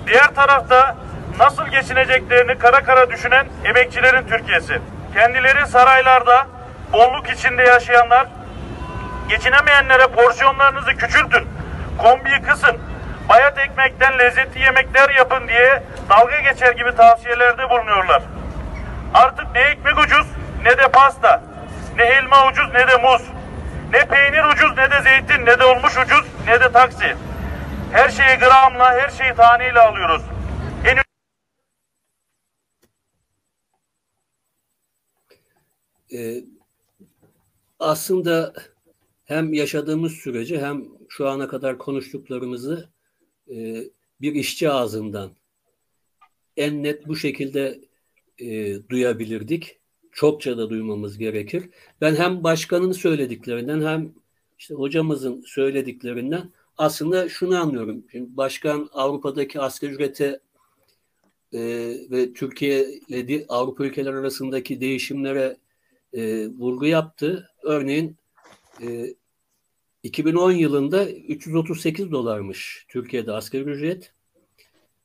Diğer tarafta nasıl geçineceklerini kara kara düşünen emekçilerin Türkiye'si. Kendileri saraylarda bolluk içinde yaşayanlar, geçinemeyenlere porsiyonlarınızı küçültün, kombiyi kısın, bayat ekmekten lezzetli yemekler yapın diye dalga geçer gibi tavsiyelerde bulunuyorlar. Artık ne ekmek ucuz ne de pasta, ne elma ucuz ne de muz, ne peynir ucuz ne de zeytin ne de olmuş ucuz ne de taksi. Her şeyi gramla, her şeyi taneyle alıyoruz. En ee, aslında hem yaşadığımız süreci hem şu ana kadar konuştuklarımızı e, bir işçi ağzından en net bu şekilde e, duyabilirdik. Çokça da duymamız gerekir. Ben hem başkanın söylediklerinden hem işte hocamızın söylediklerinden aslında şunu anlıyorum. Şimdi başkan Avrupa'daki asgari ücrete e, ve Türkiye ile Avrupa ülkeler arasındaki değişimlere e, vurgu yaptı. Örneğin e, 2010 yılında 338 dolarmış Türkiye'de asgari ücret.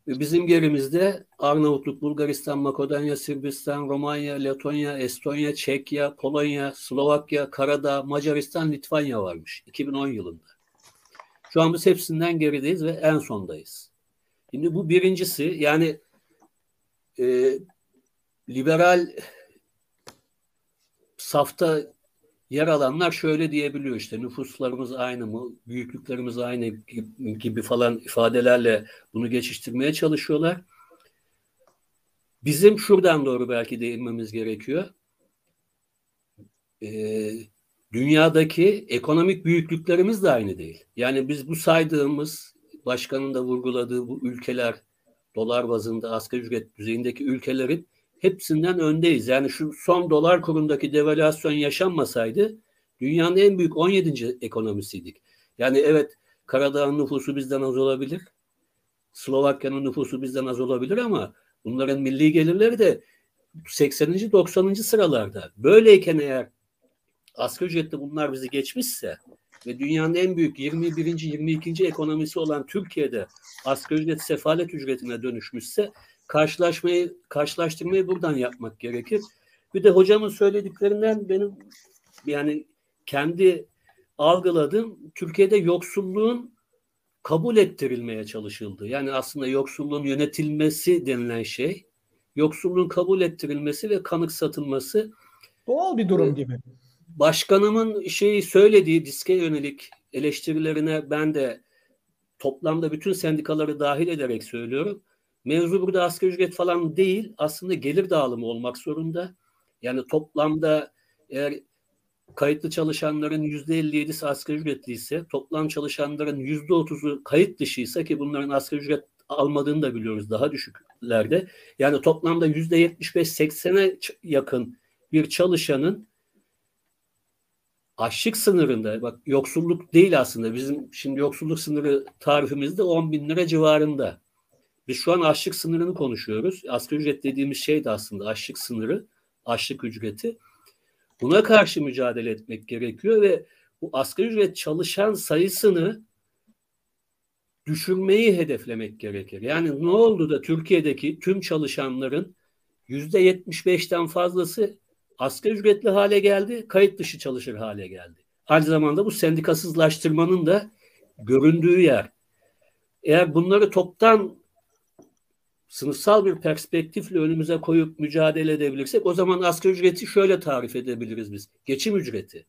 Bizim gerimizde Arnavutluk, Bulgaristan, Makedonya, Sırbistan, Romanya, Letonya, Estonya, Çekya, Polonya, Slovakya, Karadağ, Macaristan, Litvanya varmış 2010 yılında. Şu an biz hepsinden gerideyiz ve en sondayız. Şimdi bu birincisi yani e, liberal safta yer alanlar şöyle diyebiliyor işte nüfuslarımız aynı mı, büyüklüklerimiz aynı gibi falan ifadelerle bunu geçiştirmeye çalışıyorlar. Bizim şuradan doğru belki değinmemiz gerekiyor. e, dünyadaki ekonomik büyüklüklerimiz de aynı değil. Yani biz bu saydığımız başkanın da vurguladığı bu ülkeler dolar bazında asgari ücret düzeyindeki ülkelerin hepsinden öndeyiz. Yani şu son dolar kurundaki devalüasyon yaşanmasaydı dünyanın en büyük 17. ekonomisiydik. Yani evet Karadağ'ın nüfusu bizden az olabilir. Slovakya'nın nüfusu bizden az olabilir ama bunların milli gelirleri de 80. 90. sıralarda. Böyleyken eğer asgari ücretli bunlar bizi geçmişse ve dünyanın en büyük 21. 22. ekonomisi olan Türkiye'de asgari ücret sefalet ücretine dönüşmüşse karşılaşmayı karşılaştırmayı buradan yapmak gerekir. Bir de hocamın söylediklerinden benim yani kendi algıladığım Türkiye'de yoksulluğun kabul ettirilmeye çalışıldı. Yani aslında yoksulluğun yönetilmesi denilen şey, yoksulluğun kabul ettirilmesi ve kanıksatılması doğal bir durum gibi. Başkanımın şeyi söylediği diske yönelik eleştirilerine ben de toplamda bütün sendikaları dahil ederek söylüyorum. Mevzu burada asgari ücret falan değil, aslında gelir dağılımı olmak zorunda. Yani toplamda eğer kayıtlı çalışanların yüzde 57'si asgari ücretliyse, toplam çalışanların yüzde 30'u kayıt dışıysa ki bunların asgari ücret almadığını da biliyoruz daha düşüklerde. Yani toplamda yüzde 75-80'e yakın bir çalışanın açlık sınırında, bak yoksulluk değil aslında bizim şimdi yoksulluk sınırı tarifimizde 10 bin lira civarında. Biz şu an açlık sınırını konuşuyoruz. Asgari ücret dediğimiz şey de aslında açlık sınırı, açlık ücreti. Buna karşı mücadele etmek gerekiyor ve bu asgari ücret çalışan sayısını düşürmeyi hedeflemek gerekir. Yani ne oldu da Türkiye'deki tüm çalışanların yüzde 75'ten fazlası asgari ücretli hale geldi, kayıt dışı çalışır hale geldi. Aynı zamanda bu sendikasızlaştırmanın da göründüğü yer. Eğer bunları toptan sınıfsal bir perspektifle önümüze koyup mücadele edebilirsek o zaman asgari ücreti şöyle tarif edebiliriz biz. Geçim ücreti.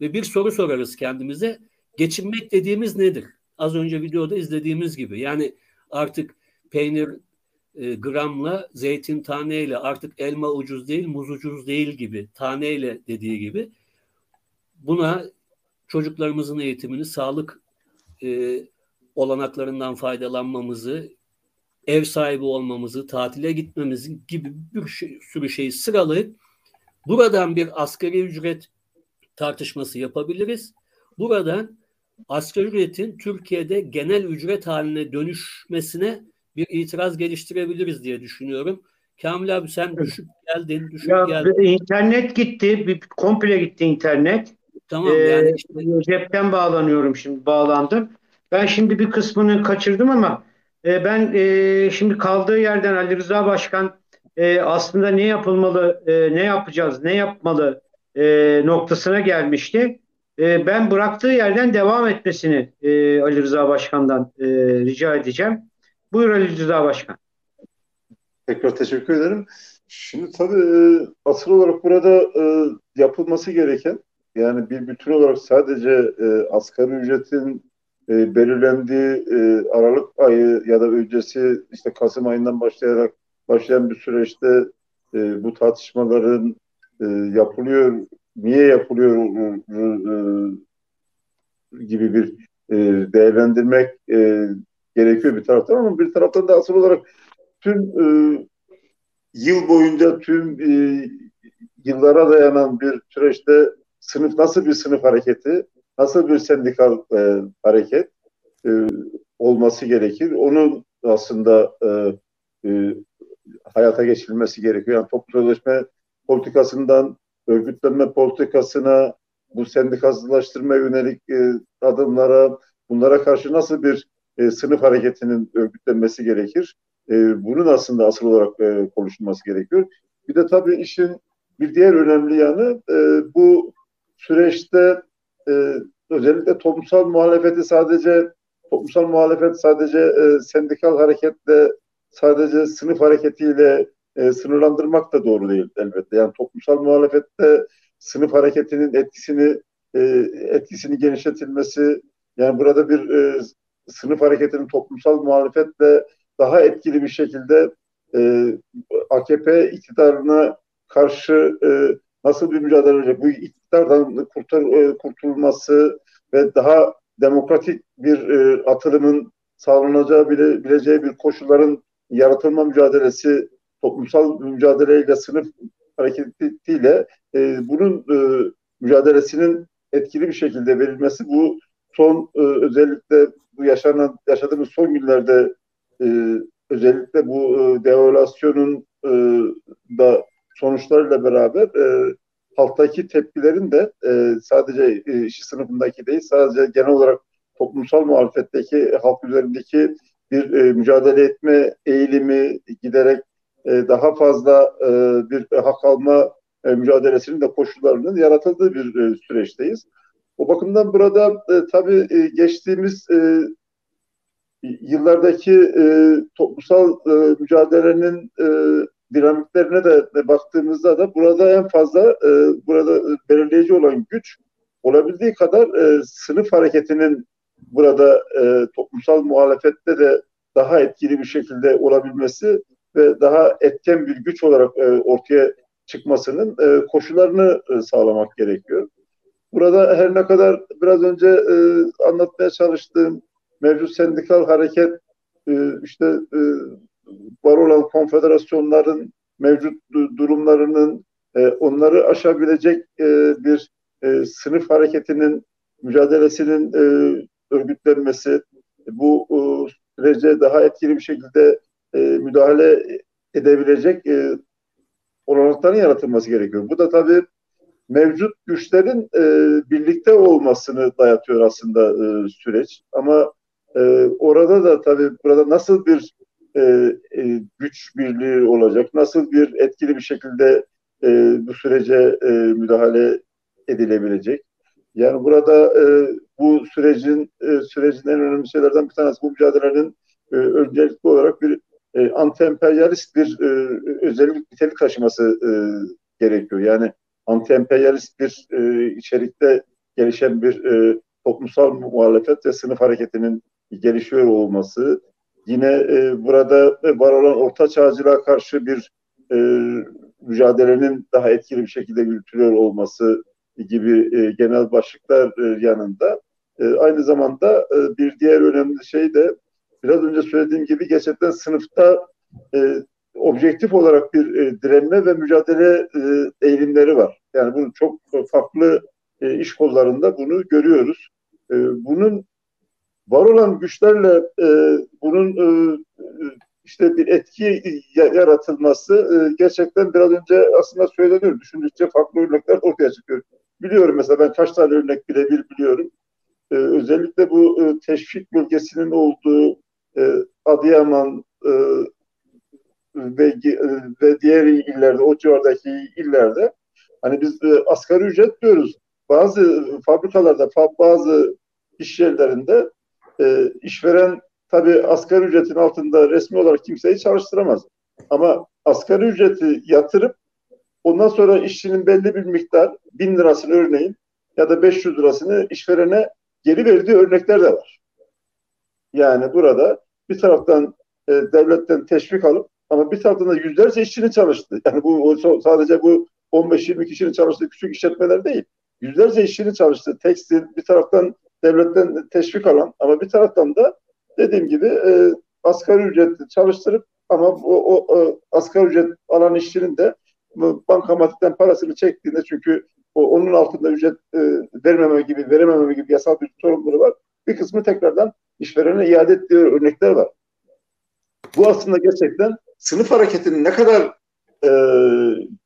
Ve bir soru sorarız kendimize. Geçinmek dediğimiz nedir? Az önce videoda izlediğimiz gibi. Yani artık peynir e, gramla, zeytin taneyle, artık elma ucuz değil, muz ucuz değil gibi, taneyle dediği gibi. Buna çocuklarımızın eğitimini, sağlık e, olanaklarından faydalanmamızı, ev sahibi olmamızı, tatile gitmemizi gibi bir şey, sürü şeyi sıralayıp buradan bir asgari ücret tartışması yapabiliriz. Buradan asgari ücretin Türkiye'de genel ücret haline dönüşmesine bir itiraz geliştirebiliriz diye düşünüyorum. Kamil abi sen düşük geldin, düşük ya, geldin. İnternet gitti, bir komple gitti internet. Tamam ee, yani işte. Cepten bağlanıyorum şimdi, bağlandım. Ben şimdi bir kısmını kaçırdım ama e, ben e, şimdi kaldığı yerden Ali Rıza Başkan e, aslında ne yapılmalı, e, ne yapacağız, ne yapmalı e, noktasına gelmişti. E, ben bıraktığı yerden devam etmesini e, Ali Rıza Başkan'dan e, rica edeceğim. Buyur Ali Rıza Başkan. Tekrar teşekkür ederim. Şimdi tabii e, asıl olarak burada e, yapılması gereken yani bir bütün olarak sadece e, asgari ücretin e, belirlendiği e, Aralık ayı ya da öncesi işte Kasım ayından başlayarak başlayan bir süreçte e, bu tartışmaların e, yapılıyor, niye yapılıyor e, e, gibi bir e, değerlendirmek e, gerekiyor bir taraftan ama bir taraftan da asıl olarak tüm e, yıl boyunca tüm e, yıllara dayanan bir süreçte sınıf nasıl bir sınıf hareketi, nasıl bir sendikal e, hareket e, olması gerekir. Onun aslında e, e, hayata geçirilmesi gerekiyor. Yani toplu sözleşme politikasından örgütlenme politikasına, bu sendikasızlaştırma yönelik e, adımlara, bunlara karşı nasıl bir e, sınıf hareketinin örgütlenmesi gerekir? E, bunun aslında asıl olarak e, konuşulması gerekiyor. Bir de tabii işin bir diğer önemli yanı e, bu süreçte e, özellikle toplumsal muhalefeti sadece toplumsal muhalefet sadece e, sendikal hareketle sadece sınıf hareketiyle e, sınırlandırmak da doğru değil elbette. Yani toplumsal muhalefette sınıf hareketinin etkisini e, etkisini genişletilmesi yani burada bir e, sınıf hareketinin toplumsal muhalefetle daha etkili bir şekilde e, AKP iktidarına karşı e, nasıl bir mücadele? Bu iktidardan kurtar, e, kurtulması ve daha demokratik bir e, atılımın sağlanacağı bile, bileceği bir koşulların yaratılma mücadelesi, toplumsal mücadeleyle, sınıf hareketiyle e, bunun e, mücadelesinin etkili bir şekilde verilmesi bu son e, özellikle bu yaşanan yaşadığımız son günlerde e, özellikle bu e, devalüasyonun e, da sonuçlarıyla beraber e, halktaki tepkilerin de e, sadece e, işçi sınıfındaki değil sadece genel olarak toplumsal muhalefetteki halk üzerindeki bir e, mücadele etme eğilimi giderek e, daha fazla e, bir hak alma e, mücadelesinin de koşullarının yaratıldığı bir e, süreçteyiz. O bakımdan burada e, tabii e, geçtiğimiz e, yıllardaki e, toplumsal e, mücadelenin e, dinamiklerine de, baktığımızda da burada en fazla e, burada belirleyici olan güç olabildiği kadar e, sınıf hareketinin burada e, toplumsal muhalefette de daha etkili bir şekilde olabilmesi ve daha etken bir güç olarak e, ortaya çıkmasının e, koşullarını e, sağlamak gerekiyor. Burada her ne kadar biraz önce e, anlatmaya çalıştığım mevcut sendikal hareket e, işte e, var olan konfederasyonların mevcut durumlarının e, onları aşabilecek e, bir e, sınıf hareketinin mücadelesinin e, örgütlenmesi bu e, sürece daha etkili bir şekilde e, müdahale edebilecek e, olanakların yaratılması gerekiyor. Bu da tabii mevcut güçlerin e, birlikte olmasını dayatıyor aslında e, süreç. Ama e, orada da tabii burada nasıl bir e, e, güç birliği olacak, nasıl bir etkili bir şekilde e, bu sürece e, müdahale edilebilecek. Yani burada e, bu sürecin e, sürecin en önemli şeylerden bir tanesi bu mücadelenin e, öncelikli olarak bir e, anti-emperyalist bir e, özellik nitelik taşıması e, gerekiyor. Yani anti-emperyalist bir e, içerikte gelişen bir e, toplumsal muhalefet ve sınıf hareketinin gelişiyor olması, yine e, burada var olan orta çağcılığa karşı bir e, mücadelenin daha etkili bir şekilde yürütülüyor olması gibi e, genel başlıklar e, yanında e, aynı zamanda e, bir diğer önemli şey de biraz önce söylediğim gibi gerçekten sınıfta e, objektif olarak bir e, direnme ve mücadele e, eğilimleri var. Yani bunu çok farklı e, iş kollarında bunu görüyoruz. E, bunun var olan güçlerle e, bunun e, işte bir etki yaratılması e, gerçekten biraz önce aslında söyleniyor. Düşündükçe farklı örnekler ortaya çıkıyor. Biliyorum mesela ben kaç tane örnek birebir biliyorum. E, özellikle bu e, teşvik bölgesinin olduğu e, Adıyaman e, ve, e, ve diğer illerde, o civardaki illerde hani biz e, asgari ücret diyoruz. Bazı fabrikalarda, bazı iş yerlerinde e, işveren tabii asgari ücretin altında resmi olarak kimseyi çalıştıramaz. Ama asgari ücreti yatırıp ondan sonra işçinin belli bir miktar bin lirasını örneğin ya da 500 lirasını işverene geri verdiği örnekler de var. Yani burada bir taraftan e, devletten teşvik alıp ama bir taraftan da yüzlerce işçinin çalıştı. Yani bu sadece bu 15-20 kişinin çalıştığı küçük işletmeler değil. Yüzlerce işçinin çalıştığı tekstil bir taraftan devletten teşvik alan ama bir taraftan da dediğim gibi e, asgari ücret çalıştırıp ama o, o, o asgari ücret alan işçinin de bankamatikten parasını çektiğinde çünkü o, onun altında ücret e, vermeme gibi verememe gibi yasal bir sorumluluğu var. Bir kısmı tekrardan işverene iade ettiği örnekler var. Bu aslında gerçekten sınıf hareketinin ne kadar e,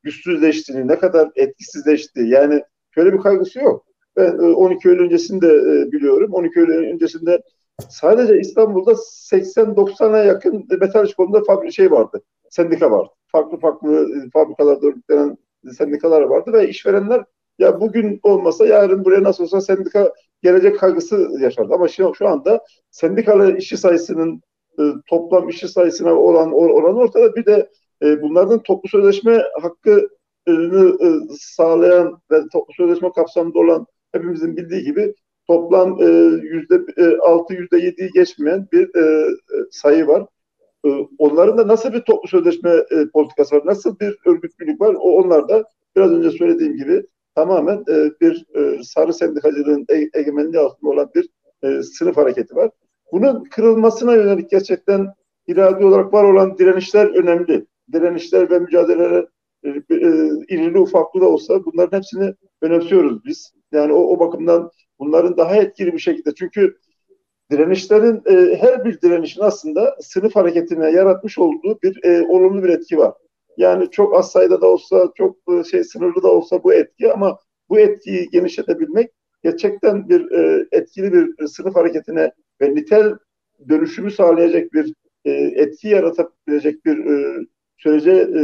güçsüzleştiğini, ne kadar etkisizleştiği yani şöyle bir kaygısı yok. Ben 12 e, Eylül öncesinde e, biliyorum. 12 Eylül öncesinde sadece İstanbul'da 80-90'a yakın metal iş kolunda fabrik şey vardı. Sendika vardı. Farklı farklı e, fabrikalarda örgütlenen sendikalar vardı ve işverenler ya bugün olmasa yarın buraya nasıl olsa sendika gelecek kaygısı yaşardı. Ama şu, şu anda sendikalı işçi sayısının toplam işçi sayısına olan oran ortada. Bir de bunlardan toplu sözleşme hakkı sağlayan ve toplu sözleşme kapsamında olan hepimizin bildiği gibi toplam e, yüzde e, altı yüzde yediyi geçmeyen bir e, sayı var. Onların da nasıl bir toplu sözleşme politikası var, nasıl bir örgütlülük var, o onlar da biraz önce söylediğim gibi tamamen bir sarı sendikacılığın egemenliği altında olan bir sınıf hareketi var. Bunun kırılmasına yönelik gerçekten iradi olarak var olan direnişler önemli. Direnişler ve mücadeleler irili ufaklı da olsa bunların hepsini önemsiyoruz biz. Yani o, o bakımdan bunların daha etkili bir şekilde çünkü direnişlerin e, her bir direnişin aslında sınıf hareketine yaratmış olduğu bir e, olumlu bir etki var. Yani çok az sayıda da olsa, çok e, şey sınırlı da olsa bu etki ama bu etkiyi genişletebilmek gerçekten bir e, etkili bir sınıf hareketine ve nitel dönüşümü sağlayacak bir e, etki yaratabilecek bir e, sürece e,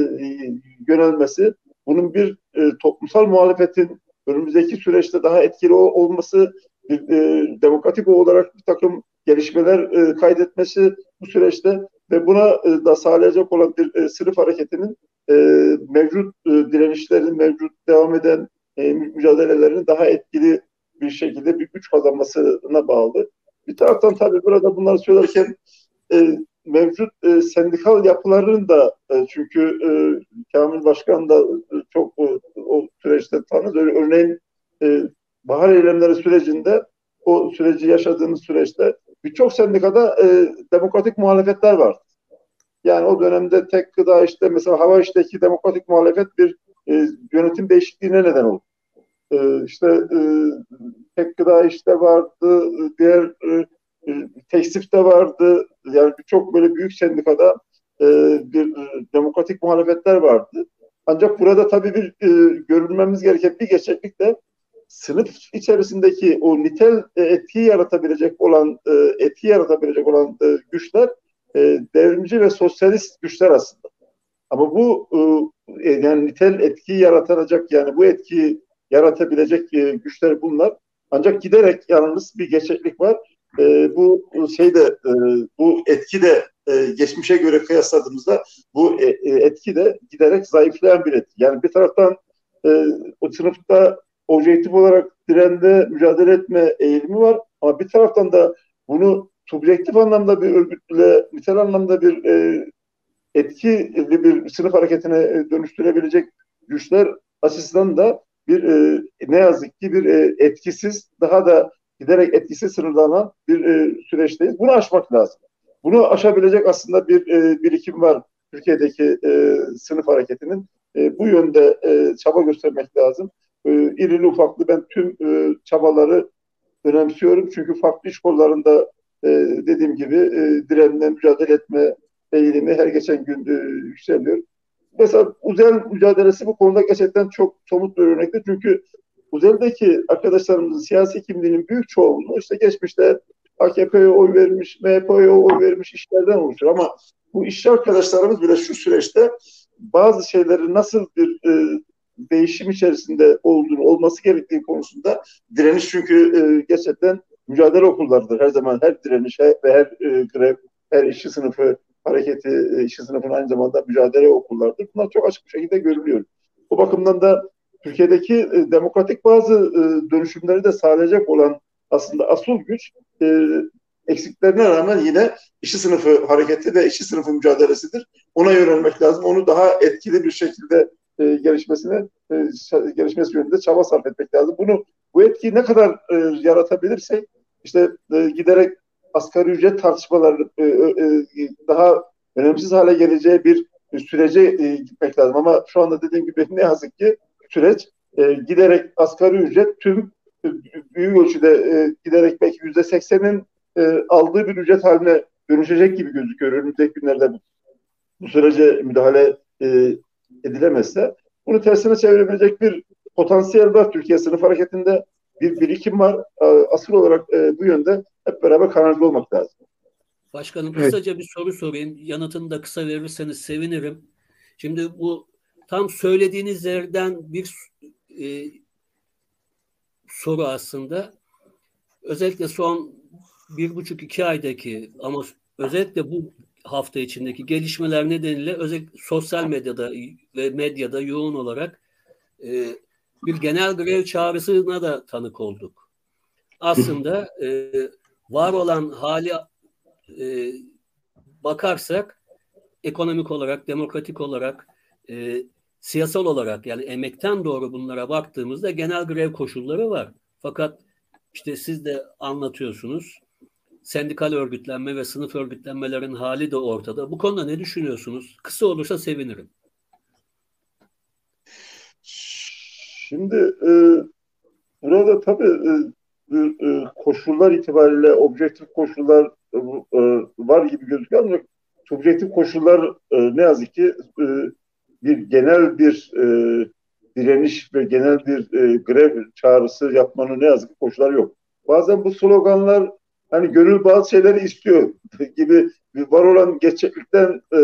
yönelmesi, bunun bir e, toplumsal muhalefetin önümüzdeki süreçte daha etkili olması, bir, e, demokratik olarak bir takım gelişmeler e, kaydetmesi bu süreçte ve buna e, da sağlayacak olan bir e, sınıf hareketinin e, mevcut e, direnişlerin, mevcut devam eden e, mücadelelerin daha etkili bir şekilde bir güç kazanmasına bağlı. Bir taraftan tabii burada bunları söylerken e, mevcut e, sendikal yapıların da e, çünkü e, Kamil Başkan da e, çok o, o süreçte tanır. Örneğin e, bahar eylemleri sürecinde o süreci yaşadığımız süreçte birçok sendikada e, demokratik muhalefetler var. Yani o dönemde tek gıda işte mesela hava işteki demokratik muhalefet bir e, yönetim değişikliğine neden oldu. E, işte e, tek gıda işte vardı, diğer e, e tekstifte vardı. Yani birçok böyle büyük sendikada e, bir e, demokratik muhalefetler vardı. Ancak burada tabii bir e, görülmemiz gereken bir gerçeklik de sınıf içerisindeki o nitel e, etki yaratabilecek olan e, etki yaratabilecek olan e, güçler e, devrimci ve sosyalist güçler aslında. Ama bu e, e yani nitel etki yaratacak yani bu etkiyi yaratabilecek e, güçler bunlar. Ancak giderek yalnız bir gerçeklik var. E, bu şeyde e, bu etki de e, geçmişe göre kıyasladığımızda bu e, e, etki de giderek zayıflayan bir etki. Yani bir taraftan e, o sınıfta objektif olarak dirende mücadele etme eğilimi var ama bir taraftan da bunu subjektif anlamda bir örgütle nitel anlamda bir e, etkili bir sınıf hareketine e, dönüştürebilecek güçler açısından da bir e, ne yazık ki bir e, etkisiz daha da giderek etkisiz sınırlanan bir e, süreçteyiz. Bunu aşmak lazım. Bunu aşabilecek aslında bir e, birikim var Türkiye'deki e, sınıf hareketinin. E, bu yönde e, çaba göstermek lazım. E, irili ufaklı ben tüm e, çabaları önemsiyorum. Çünkü farklı iş kollarında e, dediğim gibi e, direnle mücadele etme eğilimi her geçen gün e, yükseliyor. Mesela Uzel mücadelesi bu konuda gerçekten çok somut bir örnekte. Çünkü Uzel'deki arkadaşlarımızın siyasi kimliğinin büyük çoğunluğu işte geçmişte AKP'ye oy vermiş, MHP'ye oy vermiş işlerden oluşur. Ama bu işçi arkadaşlarımız bile şu süreçte bazı şeyleri nasıl bir e, değişim içerisinde olduğunu, olması gerektiği konusunda direniş çünkü e, gerçekten mücadele okullarıdır. Her zaman her direniş ve her e, grev, her işçi sınıfı hareketi, e, işçi sınıfının aynı zamanda mücadele okullarıdır. Bunlar çok açık bir şekilde görülüyor. Bu bakımdan da Türkiye'deki e, demokratik bazı e, dönüşümleri de sağlayacak olan aslında asıl güç e, eksiklerine rağmen yine işçi sınıfı hareketi ve işçi sınıfı mücadelesidir. Ona yönelmek lazım. Onu daha etkili bir şekilde e, gelişmesine e, gelişmesi yönünde çaba sarf etmek lazım. Bunu bu etkiyi ne kadar e, yaratabilirsek işte e, giderek asgari ücret tartışmaları e, e, daha önemsiz hale geleceği bir sürece e, gitmek lazım. Ama şu anda dediğim gibi ne yazık ki süreç e, giderek asgari ücret tüm e, büyük ölçüde e, giderek belki yüzde seksenin e, aldığı bir ücret haline dönüşecek gibi gözüküyor önümüzdeki günlerde bu, bu sürece müdahale e, edilemezse. Bunu tersine çevirebilecek bir potansiyel var Türkiye sınıf hareketinde bir birikim var. Asıl olarak e, bu yönde hep beraber kararlı olmak lazım. Başkanım evet. kısaca bir soru sorayım. Yanıtını da kısa verirseniz sevinirim. Şimdi bu tam söylediğiniz yerden bir e, soru aslında. Özellikle son bir buçuk iki aydaki ama özellikle bu hafta içindeki gelişmeler nedeniyle özellikle sosyal medyada ve medyada yoğun olarak e, bir genel grev çağrısına da tanık olduk. Aslında e, var olan hali e, bakarsak ekonomik olarak, demokratik olarak e, siyasal olarak yani emekten doğru bunlara baktığımızda genel grev koşulları var. Fakat işte siz de anlatıyorsunuz. Sendikal örgütlenme ve sınıf örgütlenmelerin hali de ortada. Bu konuda ne düşünüyorsunuz? Kısa olursa sevinirim. Şimdi e, burada tabii e, e, koşullar itibariyle objektif koşullar e, e var gibi gözüküyor ancak subjektif koşullar e, ne yazık ki e, bir genel bir e, direniş ve genel bir e, grev çağrısı yapmanın ne yazık ki koşullar yok. Bazen bu sloganlar hani gönül bazı şeyleri istiyor gibi var olan gerçeklikten e,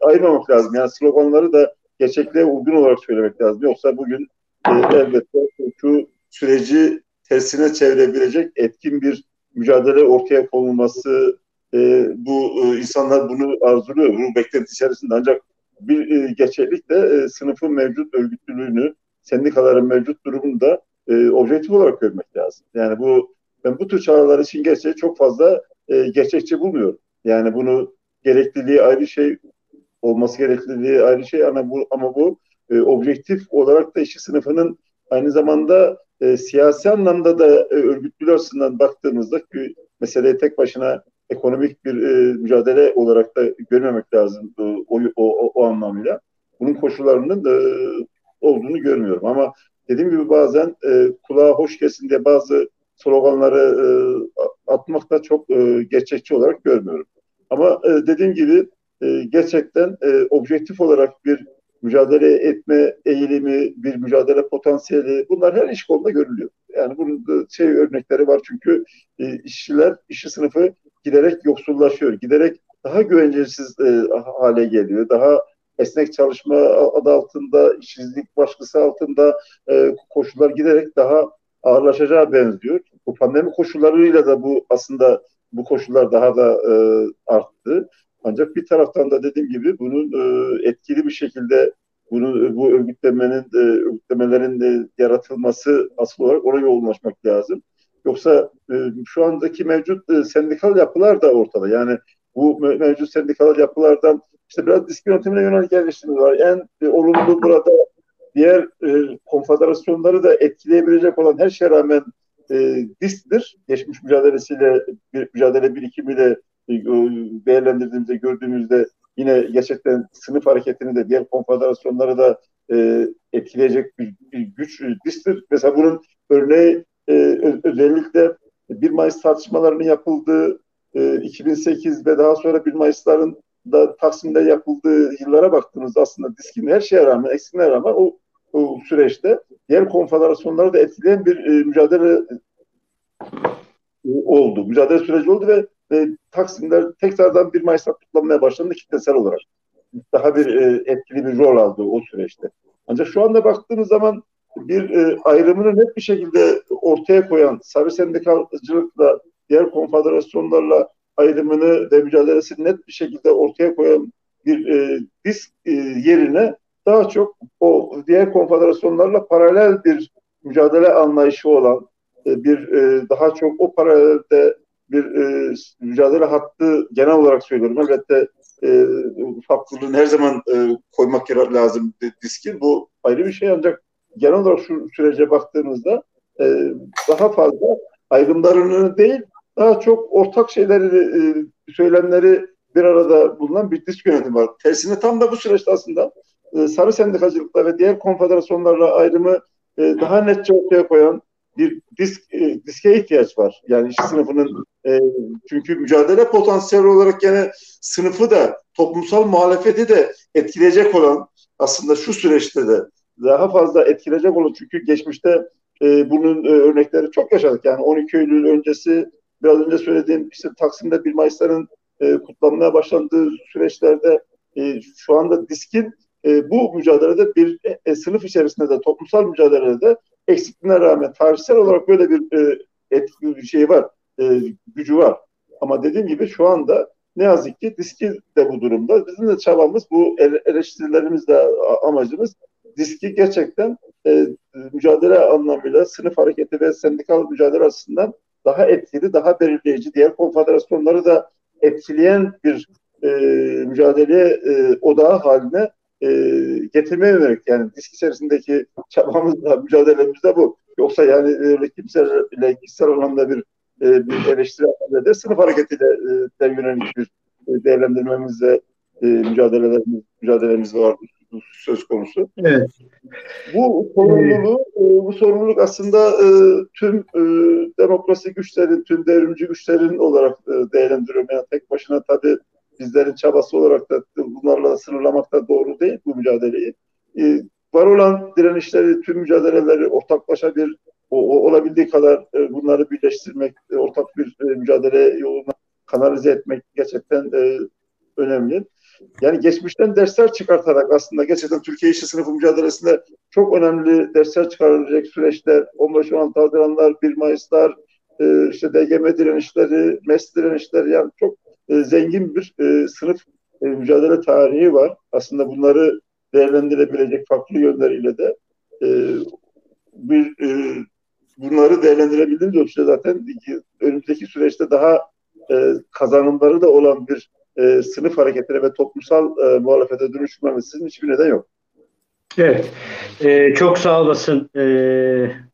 ayırmamak lazım. Yani sloganları da gerçekliğe uygun olarak söylemek lazım. Yoksa bugün e, elbette şu süreci tersine çevirebilecek etkin bir mücadele ortaya konulması e, bu e, insanlar bunu arzuluyor. Bu beklenti içerisinde ancak bir e, gerçeklik de e, sınıfın mevcut örgütlülüğünü, sendikaların mevcut durumunu da e, objektif olarak görmek lazım. Yani bu ben bu tür çağrılar için gerçeği çok fazla e, gerçekçi bulmuyorum. Yani bunu gerekliliği ayrı şey olması gerekliliği ayrı şey ama bu ama bu e, objektif olarak da işçi sınıfının aynı zamanda e, siyasi anlamda da e, örgütlülüğü açısından baktığımızda ki meseleye tek başına ekonomik bir e, mücadele olarak da görmemek lazım e, o, o, o anlamıyla. Bunun koşullarının da e, olduğunu görmüyorum ama dediğim gibi bazen e, kulağa hoş gelsin diye bazı sloganları e, atmak da çok e, gerçekçi olarak görmüyorum. Ama e, dediğim gibi e, gerçekten e, objektif olarak bir mücadele etme eğilimi, bir mücadele potansiyeli bunlar her iş kolunda görülüyor. Yani bunun da şey örnekleri var çünkü e, işçiler, işçi sınıfı giderek yoksullaşıyor, giderek daha güvencesiz e, hale geliyor, daha esnek çalışma adı altında, işsizlik baskısı altında e, koşullar giderek daha ağırlaşacağı benziyor. Bu pandemi koşullarıyla da bu aslında bu koşullar daha da arttı. Ancak bir taraftan da dediğim gibi bunun e, etkili bir şekilde bunu bu örgütlemenin e, örgütlemelerin de yaratılması asıl olarak oraya yoğunlaşmak lazım. Yoksa e, şu andaki mevcut e, sendikal yapılar da ortada. Yani bu mevcut sendikal yapılardan işte biraz disk yönetimine yönelik yerleştirme var. En e, olumlu burada diğer e, konfederasyonları da etkileyebilecek olan her şeye rağmen e, DİSK'tir. Geçmiş mücadelesiyle, bir, mücadele birikimiyle e, değerlendirdiğimizde, gördüğümüzde yine gerçekten sınıf hareketini de diğer konfederasyonları da e, etkileyecek bir, bir güç DİSK'tir. Mesela bunun örneği e, özellikle 1 Mayıs tartışmalarının yapıldığı e, 2008 ve daha sonra 1 Mayıs'ların da Taksim'de yapıldığı yıllara baktığımızda aslında diskin her şeye rağmen, eksikliğine rağmen o, o süreçte diğer konfederasyonları da etkileyen bir e, mücadele e, oldu. Mücadele süreci oldu ve e, Taksim'de tekrardan 1 Mayıs'ta kutlanmaya başlandı kitlesel olarak. Daha bir e, etkili bir rol aldı o süreçte. Ancak şu anda baktığımız zaman bir e, ayrımını net bir şekilde ortaya koyan sarı sendikalcılıkla diğer konfederasyonlarla ayrımını ve mücadelesini net bir şekilde ortaya koyan bir e, disk e, yerine daha çok o diğer konfederasyonlarla paralel bir mücadele anlayışı olan e, bir e, daha çok o paralelde bir e, mücadele hattı genel olarak söylüyorum. Elbette e, farklılığını her zaman e, koymak lazım diskin. Bu ayrı bir şey ancak genel olarak şu sürece baktığımızda e, daha fazla ayrımlarını değil daha çok ortak şeyleri e, söylemleri bir arada bulunan bir disk yönetimi var. Tersine tam da bu süreçte aslında e, sarı sendikacılıkla ve diğer konfederasyonlarla ayrımı e, daha netçe ortaya koyan bir disk e, diske ihtiyaç var. Yani işçi sınıfının e, çünkü mücadele potansiyeli olarak gene sınıfı da toplumsal muhalefeti de etkileyecek olan aslında şu süreçte de daha fazla etkileyecek olan çünkü geçmişte e, bunun e, örnekleri çok yaşadık. Yani 12 Eylül öncesi biraz önce söylediğim işte Taksim'de 1 Mayıs'ların e, kutlanmaya başlandığı süreçlerde e, şu anda diskin e, bu mücadelede bir e, sınıf içerisinde de toplumsal mücadelede de eksikliğine rağmen tarihsel olarak böyle bir e, etkili bir şey var, e, gücü var. Ama dediğim gibi şu anda ne yazık ki diski de bu durumda. Bizim de çabamız bu eleştirilerimiz de amacımız diski gerçekten e, mücadele anlamıyla sınıf hareketi ve sendikal mücadele açısından daha etkili, daha belirleyici, diğer konfederasyonları da etkileyen bir e, mücadele e, odağı haline e, getirmeye yönelik yani disk içerisindeki çabamız da mücadelemiz de bu. Yoksa yani öyle kimseyle kişisel anlamda bir e, bir eleştiri de sınıf hareketiyle e, yönelik bir e, değerlendirmemizle e, mücadelelerimiz, mücadelemiz var söz konusu. Evet. Bu sorumluluğu, e, bu sorumluluk aslında e, tüm e, demokrasi güçlerin, tüm devrimci güçlerin olarak e, değerlendiriyorum. Yani tek başına tabii bizlerin çabası olarak da bunlarla sınırlamak da doğru değil bu mücadeleyi. E, var olan direnişleri, tüm mücadeleleri ortaklaşa bir o, o olabildiği kadar e, bunları birleştirmek, e, ortak bir e, mücadele yoluna kanalize etmek gerçekten e, önemli. Yani geçmişten dersler çıkartarak aslında gerçekten Türkiye İşçi Sınıfı mücadelesinde çok önemli dersler çıkarılacak süreçler, 15-16 Haziranlar, 1 Mayıslar, e, işte DGM direnişleri, MES direnişleri yani çok e, zengin bir e, sınıf e, mücadele tarihi var. Aslında bunları değerlendirebilecek farklı yönleriyle de e, bir e, bunları değerlendirebildiğimiz ölçüde zaten önümüzdeki süreçte daha e, kazanımları da olan bir e, sınıf hareketine ve toplumsal e, muhalefete dönüşmemesinin hiçbir neden yok. Evet, e, çok sağ olasın e,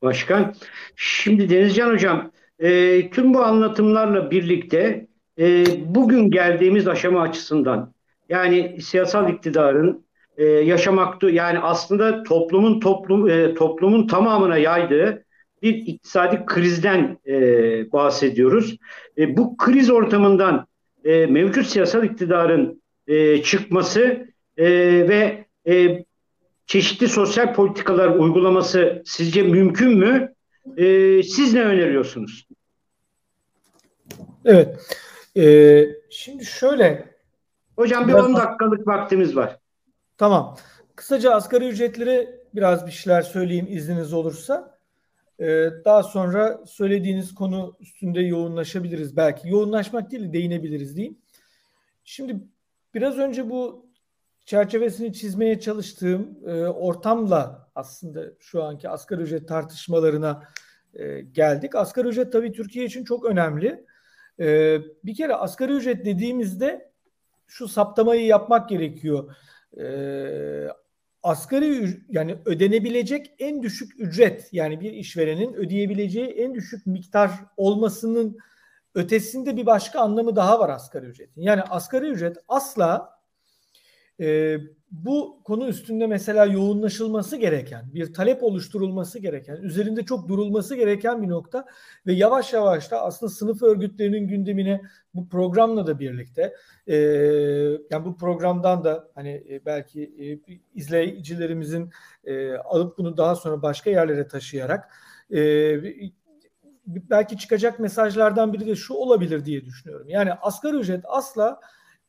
Başkan. Şimdi Denizcan Hocam, e, tüm bu anlatımlarla birlikte e, bugün geldiğimiz aşama açısından, yani siyasal iktidarın e, yaşamakta, yani aslında toplumun toplum e, toplumun tamamına yaydığı bir iktisadi krizden e, bahsediyoruz. E, bu kriz ortamından e, mevcut siyasal iktidarın e, çıkması e, ve e, çeşitli sosyal politikalar uygulaması sizce mümkün mü? E, siz ne öneriyorsunuz? Evet. E, şimdi şöyle. Hocam bir 10 dakikalık vaktimiz var. Tamam. Kısaca asgari ücretleri biraz bir şeyler söyleyeyim izniniz olursa. Ee, daha sonra söylediğiniz konu üstünde yoğunlaşabiliriz belki. Yoğunlaşmak değil değinebiliriz diyeyim. Şimdi biraz önce bu çerçevesini çizmeye çalıştığım e, ortamla aslında şu anki asgari ücret tartışmalarına e, geldik. Asgari ücret tabii Türkiye için çok önemli. E, bir kere asgari ücret dediğimizde şu saptamayı yapmak gerekiyor. E, asgari yani ödenebilecek en düşük ücret yani bir işverenin ödeyebileceği en düşük miktar olmasının ötesinde bir başka anlamı daha var asgari ücretin. Yani asgari ücret asla e, bu konu üstünde mesela yoğunlaşılması gereken, bir talep oluşturulması gereken, üzerinde çok durulması gereken bir nokta ve yavaş yavaş da aslında sınıf örgütlerinin gündemine bu programla da birlikte e, yani bu programdan da hani e, belki e, izleyicilerimizin e, alıp bunu daha sonra başka yerlere taşıyarak e, belki çıkacak mesajlardan biri de şu olabilir diye düşünüyorum. Yani asgari ücret asla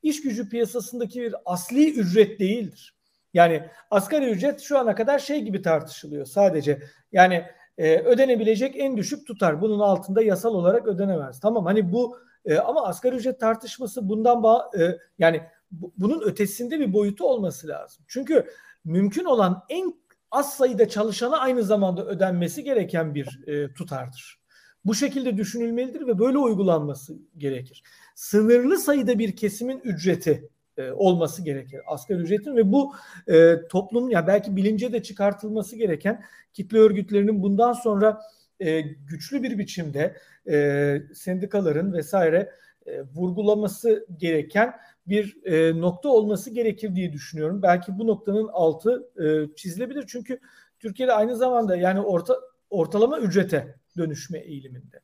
iş gücü piyasasındaki bir asli ücret değildir. Yani asgari ücret şu ana kadar şey gibi tartışılıyor sadece. Yani e, ödenebilecek en düşük tutar. Bunun altında yasal olarak ödenemez. Tamam hani bu e, ama asgari ücret tartışması bundan ba- e, yani bu, bunun ötesinde bir boyutu olması lazım. Çünkü mümkün olan en az sayıda çalışana aynı zamanda ödenmesi gereken bir e, tutardır. Bu şekilde düşünülmelidir ve böyle uygulanması gerekir. Sınırlı sayıda bir kesimin ücreti e, olması gerekir asgari ücretin ve bu e, toplum ya belki bilince de çıkartılması gereken kitle örgütlerinin bundan sonra e, güçlü bir biçimde e, sendikaların vesaire e, vurgulaması gereken bir e, nokta olması gerekir diye düşünüyorum. Belki bu noktanın altı e, çizilebilir çünkü Türkiye'de aynı zamanda yani orta ortalama ücrete dönüşme eğiliminde.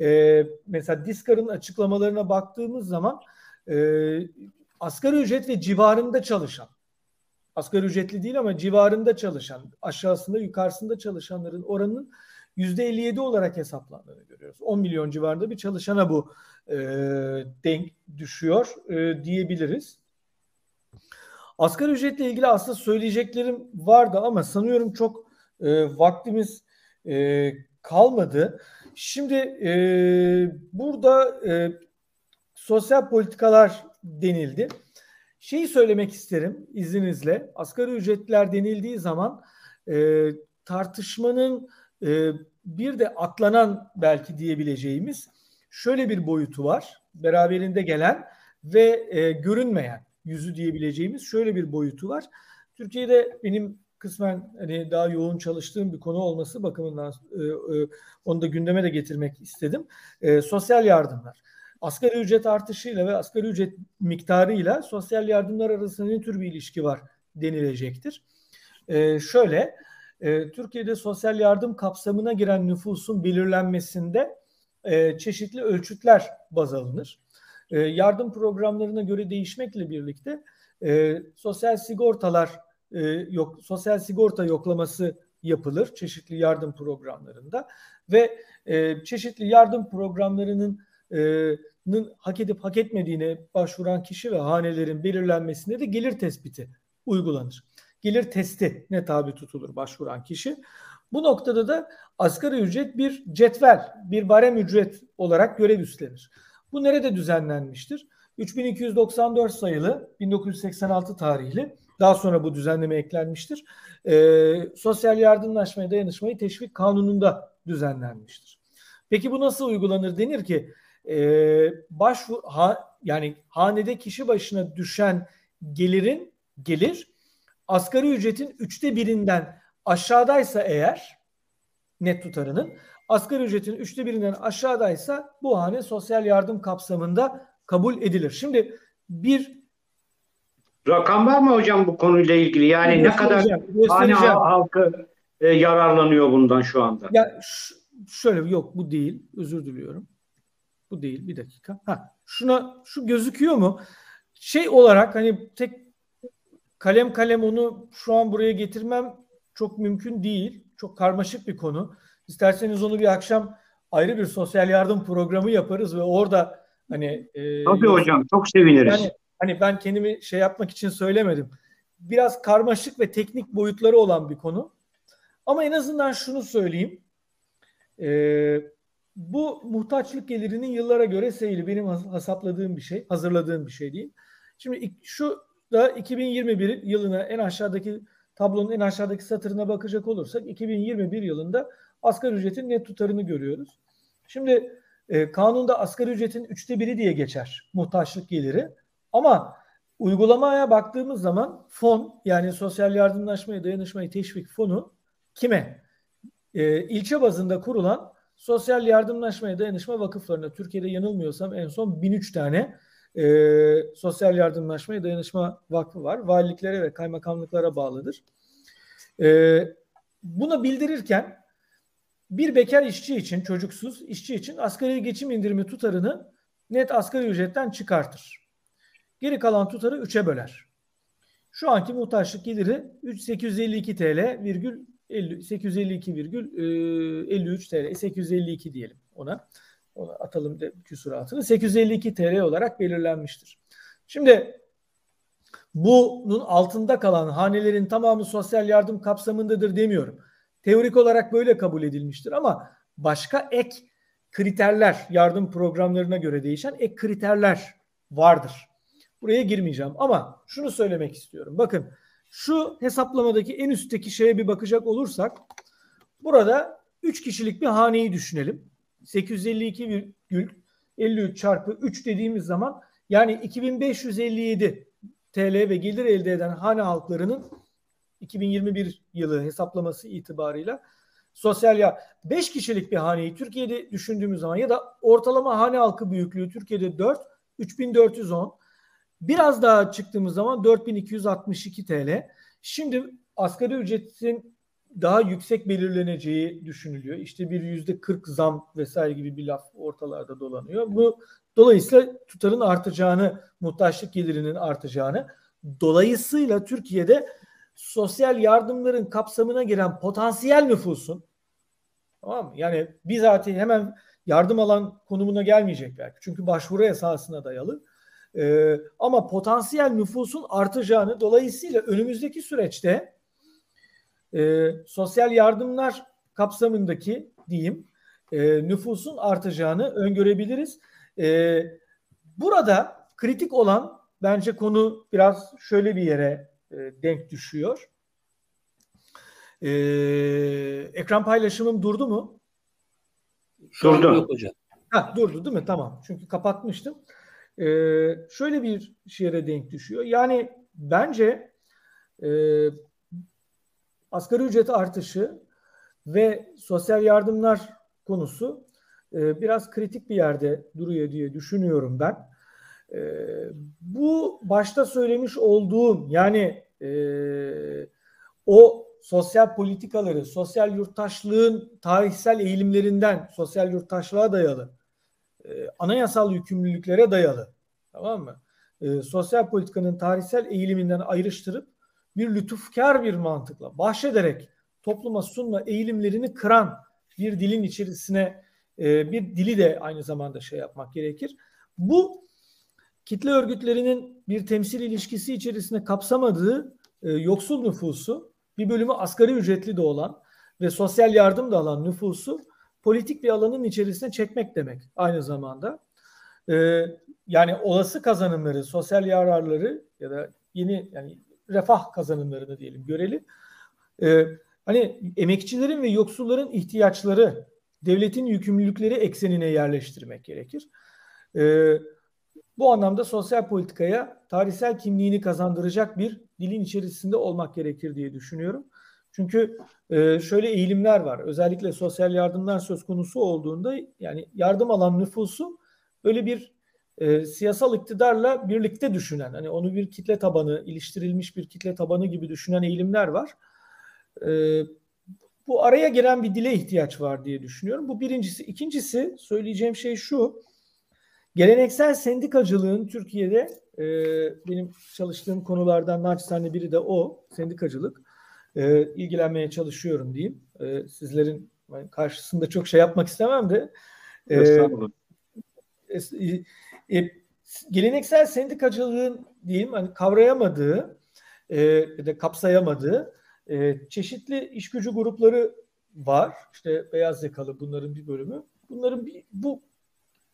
E, mesela Diskar'ın açıklamalarına baktığımız zaman e, asgari ücret ve civarında çalışan, asgari ücretli değil ama civarında çalışan, aşağısında yukarısında çalışanların oranının %57 olarak hesaplandığını görüyoruz. 10 milyon civarında bir çalışana bu e, denk düşüyor e, diyebiliriz. Asgari ücretle ilgili aslında söyleyeceklerim vardı ama sanıyorum çok e, vaktimiz e, kalmadı. Şimdi e, burada e, sosyal politikalar denildi. Şeyi söylemek isterim izninizle. Asgari ücretler denildiği zaman e, tartışmanın e, bir de atlanan belki diyebileceğimiz şöyle bir boyutu var. Beraberinde gelen ve e, görünmeyen yüzü diyebileceğimiz şöyle bir boyutu var. Türkiye'de benim kısmen hani daha yoğun çalıştığım bir konu olması bakımından e, e, onu da gündeme de getirmek istedim. E, sosyal yardımlar. Asgari ücret artışıyla ve asgari ücret miktarıyla sosyal yardımlar arasında ne tür bir ilişki var denilecektir. E, şöyle, e, Türkiye'de sosyal yardım kapsamına giren nüfusun belirlenmesinde e, çeşitli ölçütler baz alınır. E, yardım programlarına göre değişmekle birlikte e, sosyal sigortalar e, yok sosyal sigorta yoklaması yapılır çeşitli yardım programlarında ve e, çeşitli yardım programlarının e, hak edip hak etmediğine başvuran kişi ve hanelerin belirlenmesinde de gelir tespiti uygulanır. Gelir testi ne tabi tutulur başvuran kişi. Bu noktada da asgari ücret bir cetvel, bir barem ücret olarak görev üstlenir. Bu nerede düzenlenmiştir? 3294 sayılı 1986 tarihli daha sonra bu düzenleme eklenmiştir. E, sosyal yardımlaşmaya dayanışmayı teşvik kanununda düzenlenmiştir. Peki bu nasıl uygulanır denir ki e, başvur ha, yani hanede kişi başına düşen gelirin gelir asgari ücretin üçte birinden aşağıdaysa eğer net tutarının asgari ücretin üçte birinden aşağıdaysa bu hane sosyal yardım kapsamında kabul edilir. Şimdi bir Rakam var mı hocam bu konuyla ilgili? Yani ne kadar hane halkı e, yararlanıyor bundan şu anda? Ya şöyle yok bu değil. Özür diliyorum. Bu değil. Bir dakika. Ha, şuna şu gözüküyor mu? Şey olarak hani tek kalem kalem onu şu an buraya getirmem çok mümkün değil. Çok karmaşık bir konu. İsterseniz onu bir akşam ayrı bir sosyal yardım programı yaparız ve orada hani e, Tabii hocam çok seviniriz. Yani hani ben kendimi şey yapmak için söylemedim. Biraz karmaşık ve teknik boyutları olan bir konu. Ama en azından şunu söyleyeyim. Ee, bu muhtaçlık gelirinin yıllara göre seyri benim hesapladığım bir şey, hazırladığım bir şey değil. Şimdi şu da 2021 yılına en aşağıdaki tablonun en aşağıdaki satırına bakacak olursak 2021 yılında asgari ücretin net tutarını görüyoruz. Şimdi e, kanunda asgari ücretin üçte biri diye geçer muhtaçlık geliri. Ama uygulamaya baktığımız zaman fon yani sosyal yardımlaşmayı dayanışmayı teşvik fonu kime? E, ilçe bazında kurulan sosyal yardımlaşmaya dayanışma vakıflarına Türkiye'de yanılmıyorsam en son 1003 tane e, sosyal yardımlaşmaya dayanışma vakfı var. Valiliklere ve kaymakamlıklara bağlıdır. E, buna bildirirken bir bekar işçi için, çocuksuz işçi için asgari geçim indirimi tutarını net asgari ücretten çıkartır. Geri kalan tutarı 3'e böler. Şu anki muhtaçlık geliri 852 TL virgül 50, 852 virgül 53 TL 852 diyelim ona. Ona atalım de küsuratını 852 TL olarak belirlenmiştir. Şimdi bunun altında kalan hanelerin tamamı sosyal yardım kapsamındadır demiyorum. Teorik olarak böyle kabul edilmiştir ama başka ek kriterler yardım programlarına göre değişen ek kriterler vardır. Buraya girmeyeceğim ama şunu söylemek istiyorum. Bakın şu hesaplamadaki en üstteki şeye bir bakacak olursak burada 3 kişilik bir haneyi düşünelim. 852,53 çarpı 3 dediğimiz zaman yani 2557 TL ve gelir elde eden hane halklarının 2021 yılı hesaplaması itibarıyla sosyal ya 5 kişilik bir haneyi Türkiye'de düşündüğümüz zaman ya da ortalama hane halkı büyüklüğü Türkiye'de 4 3410 Biraz daha çıktığımız zaman 4262 TL. Şimdi asgari ücretin daha yüksek belirleneceği düşünülüyor. İşte bir yüzde 40 zam vesaire gibi bir laf ortalarda dolanıyor. Bu dolayısıyla tutarın artacağını, muhtaçlık gelirinin artacağını, dolayısıyla Türkiye'de sosyal yardımların kapsamına giren potansiyel nüfusun tamam mı? Yani bizatihi hemen yardım alan konumuna gelmeyecek belki. Çünkü başvuru esasına dayalı. E, ama potansiyel nüfusun artacağını dolayısıyla önümüzdeki süreçte e, sosyal yardımlar kapsamındaki diyeyim e, nüfusun artacağını öngörebiliriz. E, burada kritik olan bence konu biraz şöyle bir yere e, denk düşüyor. E, ekran paylaşımım durdu mu? Durdu. Yok hocam. Ha, durdu değil mi? Tamam. Çünkü kapatmıştım e, şöyle bir şeye denk düşüyor. Yani bence e, asgari ücret artışı ve sosyal yardımlar konusu e, biraz kritik bir yerde duruyor diye düşünüyorum ben. E, bu başta söylemiş olduğum yani e, o sosyal politikaları, sosyal yurttaşlığın tarihsel eğilimlerinden sosyal yurttaşlığa dayalı, e, anayasal yükümlülüklere dayalı, tamam mı? E, sosyal politikanın tarihsel eğiliminden ayrıştırıp bir lütufkar bir mantıkla bahşederek topluma sunma eğilimlerini kıran bir dilin içerisine e, bir dili de aynı zamanda şey yapmak gerekir. Bu kitle örgütlerinin bir temsil ilişkisi içerisinde kapsamadığı e, yoksul nüfusu, bir bölümü asgari ücretli de olan ve sosyal yardım da alan nüfusu politik bir alanın içerisine çekmek demek aynı zamanda. E, yani olası kazanımları, sosyal yararları ya da yeni yani refah kazanımlarını diyelim görelim. E, hani emekçilerin ve yoksulların ihtiyaçları, devletin yükümlülükleri eksenine yerleştirmek gerekir. E, bu anlamda sosyal politikaya tarihsel kimliğini kazandıracak bir dilin içerisinde olmak gerekir diye düşünüyorum. Çünkü e, şöyle eğilimler var. Özellikle sosyal yardımlar söz konusu olduğunda yani yardım alan nüfusu böyle bir e, siyasal iktidarla birlikte düşünen, hani onu bir kitle tabanı, iliştirilmiş bir kitle tabanı gibi düşünen eğilimler var. E, bu araya giren bir dile ihtiyaç var diye düşünüyorum. Bu birincisi. İkincisi söyleyeceğim şey şu. Geleneksel sendikacılığın Türkiye'de e, benim çalıştığım konulardan naçizane biri de o sendikacılık. E, ilgilenmeye çalışıyorum diyeyim. E, sizlerin karşısında çok şey yapmak istemem de. E, e, e, geleneksel sendikacılığın diyeyim hani kavrayamadığı e, ya da kapsayamadığı e, çeşitli iş gücü grupları var. İşte beyaz yakalı bunların bir bölümü. Bunların bir, bu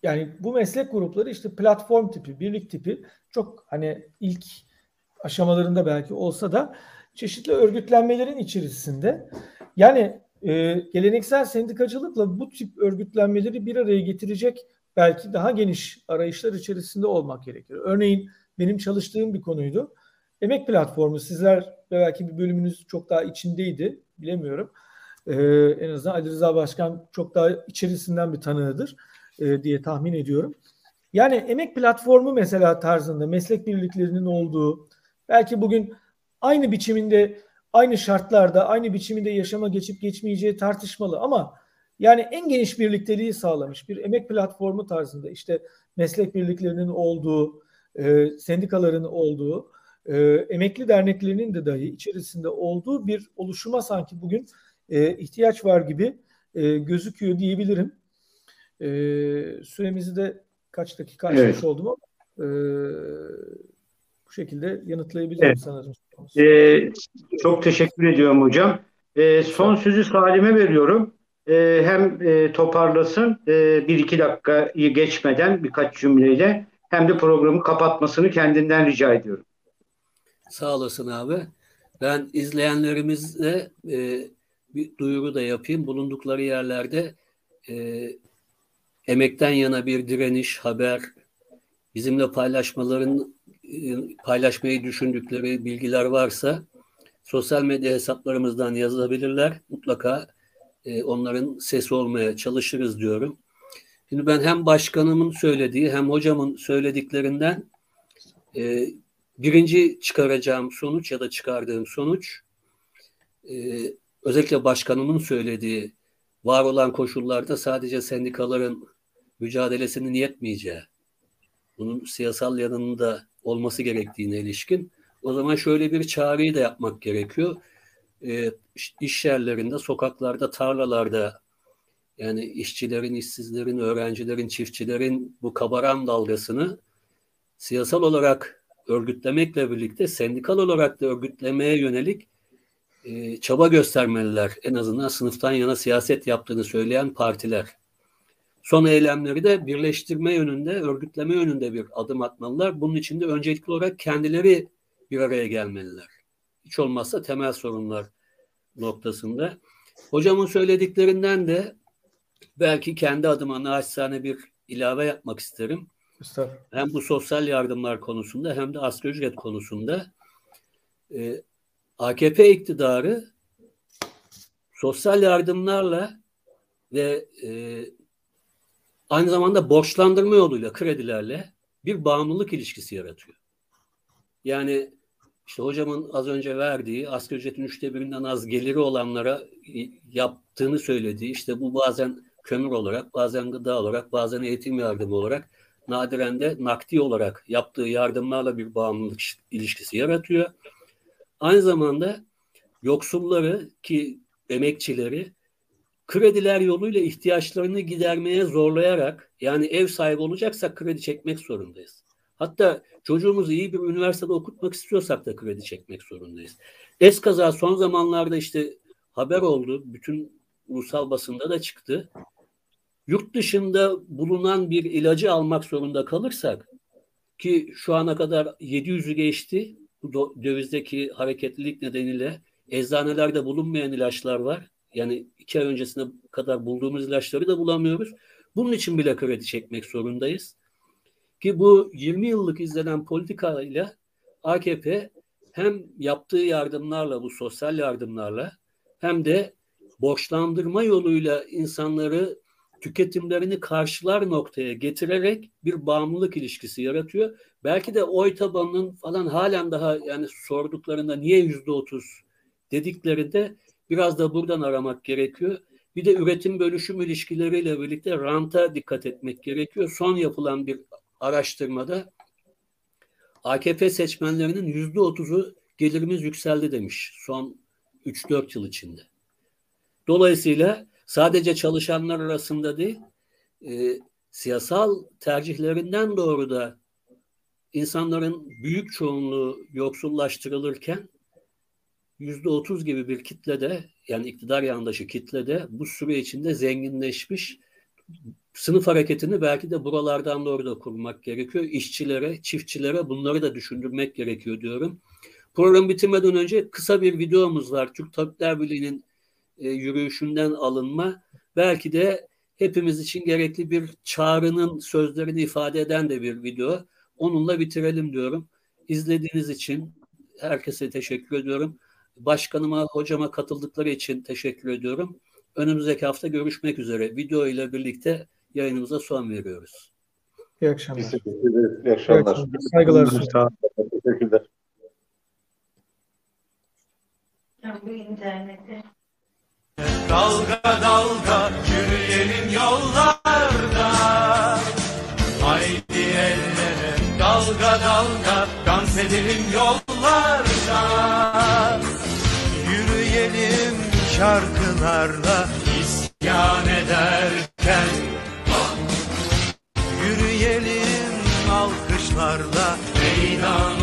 yani bu meslek grupları işte platform tipi, birlik tipi çok hani ilk aşamalarında belki olsa da çeşitli örgütlenmelerin içerisinde yani e, geleneksel sendikacılıkla bu tip örgütlenmeleri bir araya getirecek belki daha geniş arayışlar içerisinde olmak gerekir. Örneğin benim çalıştığım bir konuydu. Emek platformu sizler belki bir bölümünüz çok daha içindeydi bilemiyorum. Ee, en azından Ali Rıza Başkan çok daha içerisinden bir tanığıdır e, diye tahmin ediyorum. Yani emek platformu mesela tarzında meslek birliklerinin olduğu belki bugün aynı biçiminde aynı şartlarda aynı biçiminde yaşama geçip geçmeyeceği tartışmalı ama yani en geniş birlikteliği sağlamış bir emek platformu tarzında işte meslek birliklerinin olduğu, e, sendikaların olduğu, e, emekli derneklerinin de dahi içerisinde olduğu bir oluşuma sanki bugün e, ihtiyaç var gibi e, gözüküyor diyebilirim. E, süremizi de kaç dakika aşmış evet. oldum ama e, bu şekilde yanıtlayabilirim evet. sanırım. Ee, çok teşekkür ediyorum hocam. Ee, son sözü Salim'e veriyorum e, hem e, toparlasın e, bir iki dakikayı geçmeden birkaç cümleyle hem de programı kapatmasını kendinden rica ediyorum. Sağ olasın abi. Ben izleyenlerimizle e, bir duyuru da yapayım. Bulundukları yerlerde e, emekten yana bir direniş, haber, bizimle paylaşmaların paylaşmayı düşündükleri bilgiler varsa sosyal medya hesaplarımızdan yazabilirler. Mutlaka e, onların sesi olmaya çalışırız diyorum. Şimdi ben hem başkanımın söylediği hem hocamın söylediklerinden e, birinci çıkaracağım sonuç ya da çıkardığım sonuç e, özellikle başkanımın söylediği var olan koşullarda sadece sendikaların mücadelesinin yetmeyeceği, bunun siyasal yanında olması gerektiğine ilişkin o zaman şöyle bir çağrıyı da yapmak gerekiyor e, iş yerlerinde, sokaklarda, tarlalarda yani işçilerin, işsizlerin, öğrencilerin, çiftçilerin bu kabaran dalgasını siyasal olarak örgütlemekle birlikte sendikal olarak da örgütlemeye yönelik e, çaba göstermeliler. En azından sınıftan yana siyaset yaptığını söyleyen partiler. Son eylemleri de birleştirme yönünde, örgütleme yönünde bir adım atmalılar. Bunun için de öncelikli olarak kendileri bir araya gelmeliler hiç olmazsa temel sorunlar noktasında. Hocamın söylediklerinden de belki kendi adıma naçizane bir ilave yapmak isterim. Hem bu sosyal yardımlar konusunda hem de asgari ücret konusunda. Ee, AKP iktidarı sosyal yardımlarla ve e, aynı zamanda borçlandırma yoluyla, kredilerle bir bağımlılık ilişkisi yaratıyor. Yani işte hocamın az önce verdiği asgari ücretin üçte birinden az geliri olanlara yaptığını söylediği işte bu bazen kömür olarak, bazen gıda olarak, bazen eğitim yardımı olarak nadiren de nakdi olarak yaptığı yardımlarla bir bağımlılık ilişkisi yaratıyor. Aynı zamanda yoksulları ki emekçileri krediler yoluyla ihtiyaçlarını gidermeye zorlayarak yani ev sahibi olacaksak kredi çekmek zorundayız. Hatta çocuğumuzu iyi bir üniversitede okutmak istiyorsak da kredi çekmek zorundayız. Eskaza son zamanlarda işte haber oldu. Bütün ulusal basında da çıktı. Yurt dışında bulunan bir ilacı almak zorunda kalırsak ki şu ana kadar 700'ü geçti bu dövizdeki hareketlilik nedeniyle eczanelerde bulunmayan ilaçlar var. Yani iki ay öncesine kadar bulduğumuz ilaçları da bulamıyoruz. Bunun için bile kredi çekmek zorundayız. Ki bu 20 yıllık izlenen politikayla AKP hem yaptığı yardımlarla bu sosyal yardımlarla hem de borçlandırma yoluyla insanları tüketimlerini karşılar noktaya getirerek bir bağımlılık ilişkisi yaratıyor. Belki de oy tabanının falan halen daha yani sorduklarında niye yüzde otuz dediklerinde biraz da buradan aramak gerekiyor. Bir de üretim bölüşüm ilişkileriyle birlikte ranta dikkat etmek gerekiyor. Son yapılan bir araştırmada AKP seçmenlerinin yüzde otuzu gelirimiz yükseldi demiş son 3-4 yıl içinde. Dolayısıyla sadece çalışanlar arasında değil, e, siyasal tercihlerinden doğru da insanların büyük çoğunluğu yoksullaştırılırken yüzde otuz gibi bir kitlede yani iktidar yandaşı kitlede bu süre içinde zenginleşmiş sınıf hareketini belki de buralardan doğru da kurmak gerekiyor. İşçilere, çiftçilere bunları da düşündürmek gerekiyor diyorum. Program bitirmeden önce kısa bir videomuz var. Türk Tabipler Birliği'nin e, yürüyüşünden alınma. Belki de hepimiz için gerekli bir çağrının sözlerini ifade eden de bir video. Onunla bitirelim diyorum. İzlediğiniz için herkese teşekkür ediyorum. Başkanıma, hocama katıldıkları için teşekkür ediyorum. Önümüzdeki hafta görüşmek üzere. Video ile birlikte yayınımıza son veriyoruz. İyi akşamlar. İyi akşamlar. İyi akşamlar. Saygılar sunuyorum. Teşekkürler. Bu internette. Dalga dalga yürüyelim yollarda Haydi el ele dalga dalga dans edelim yollarda şarkılarla isyan ederken Yürüyelim alkışlarla. Meydan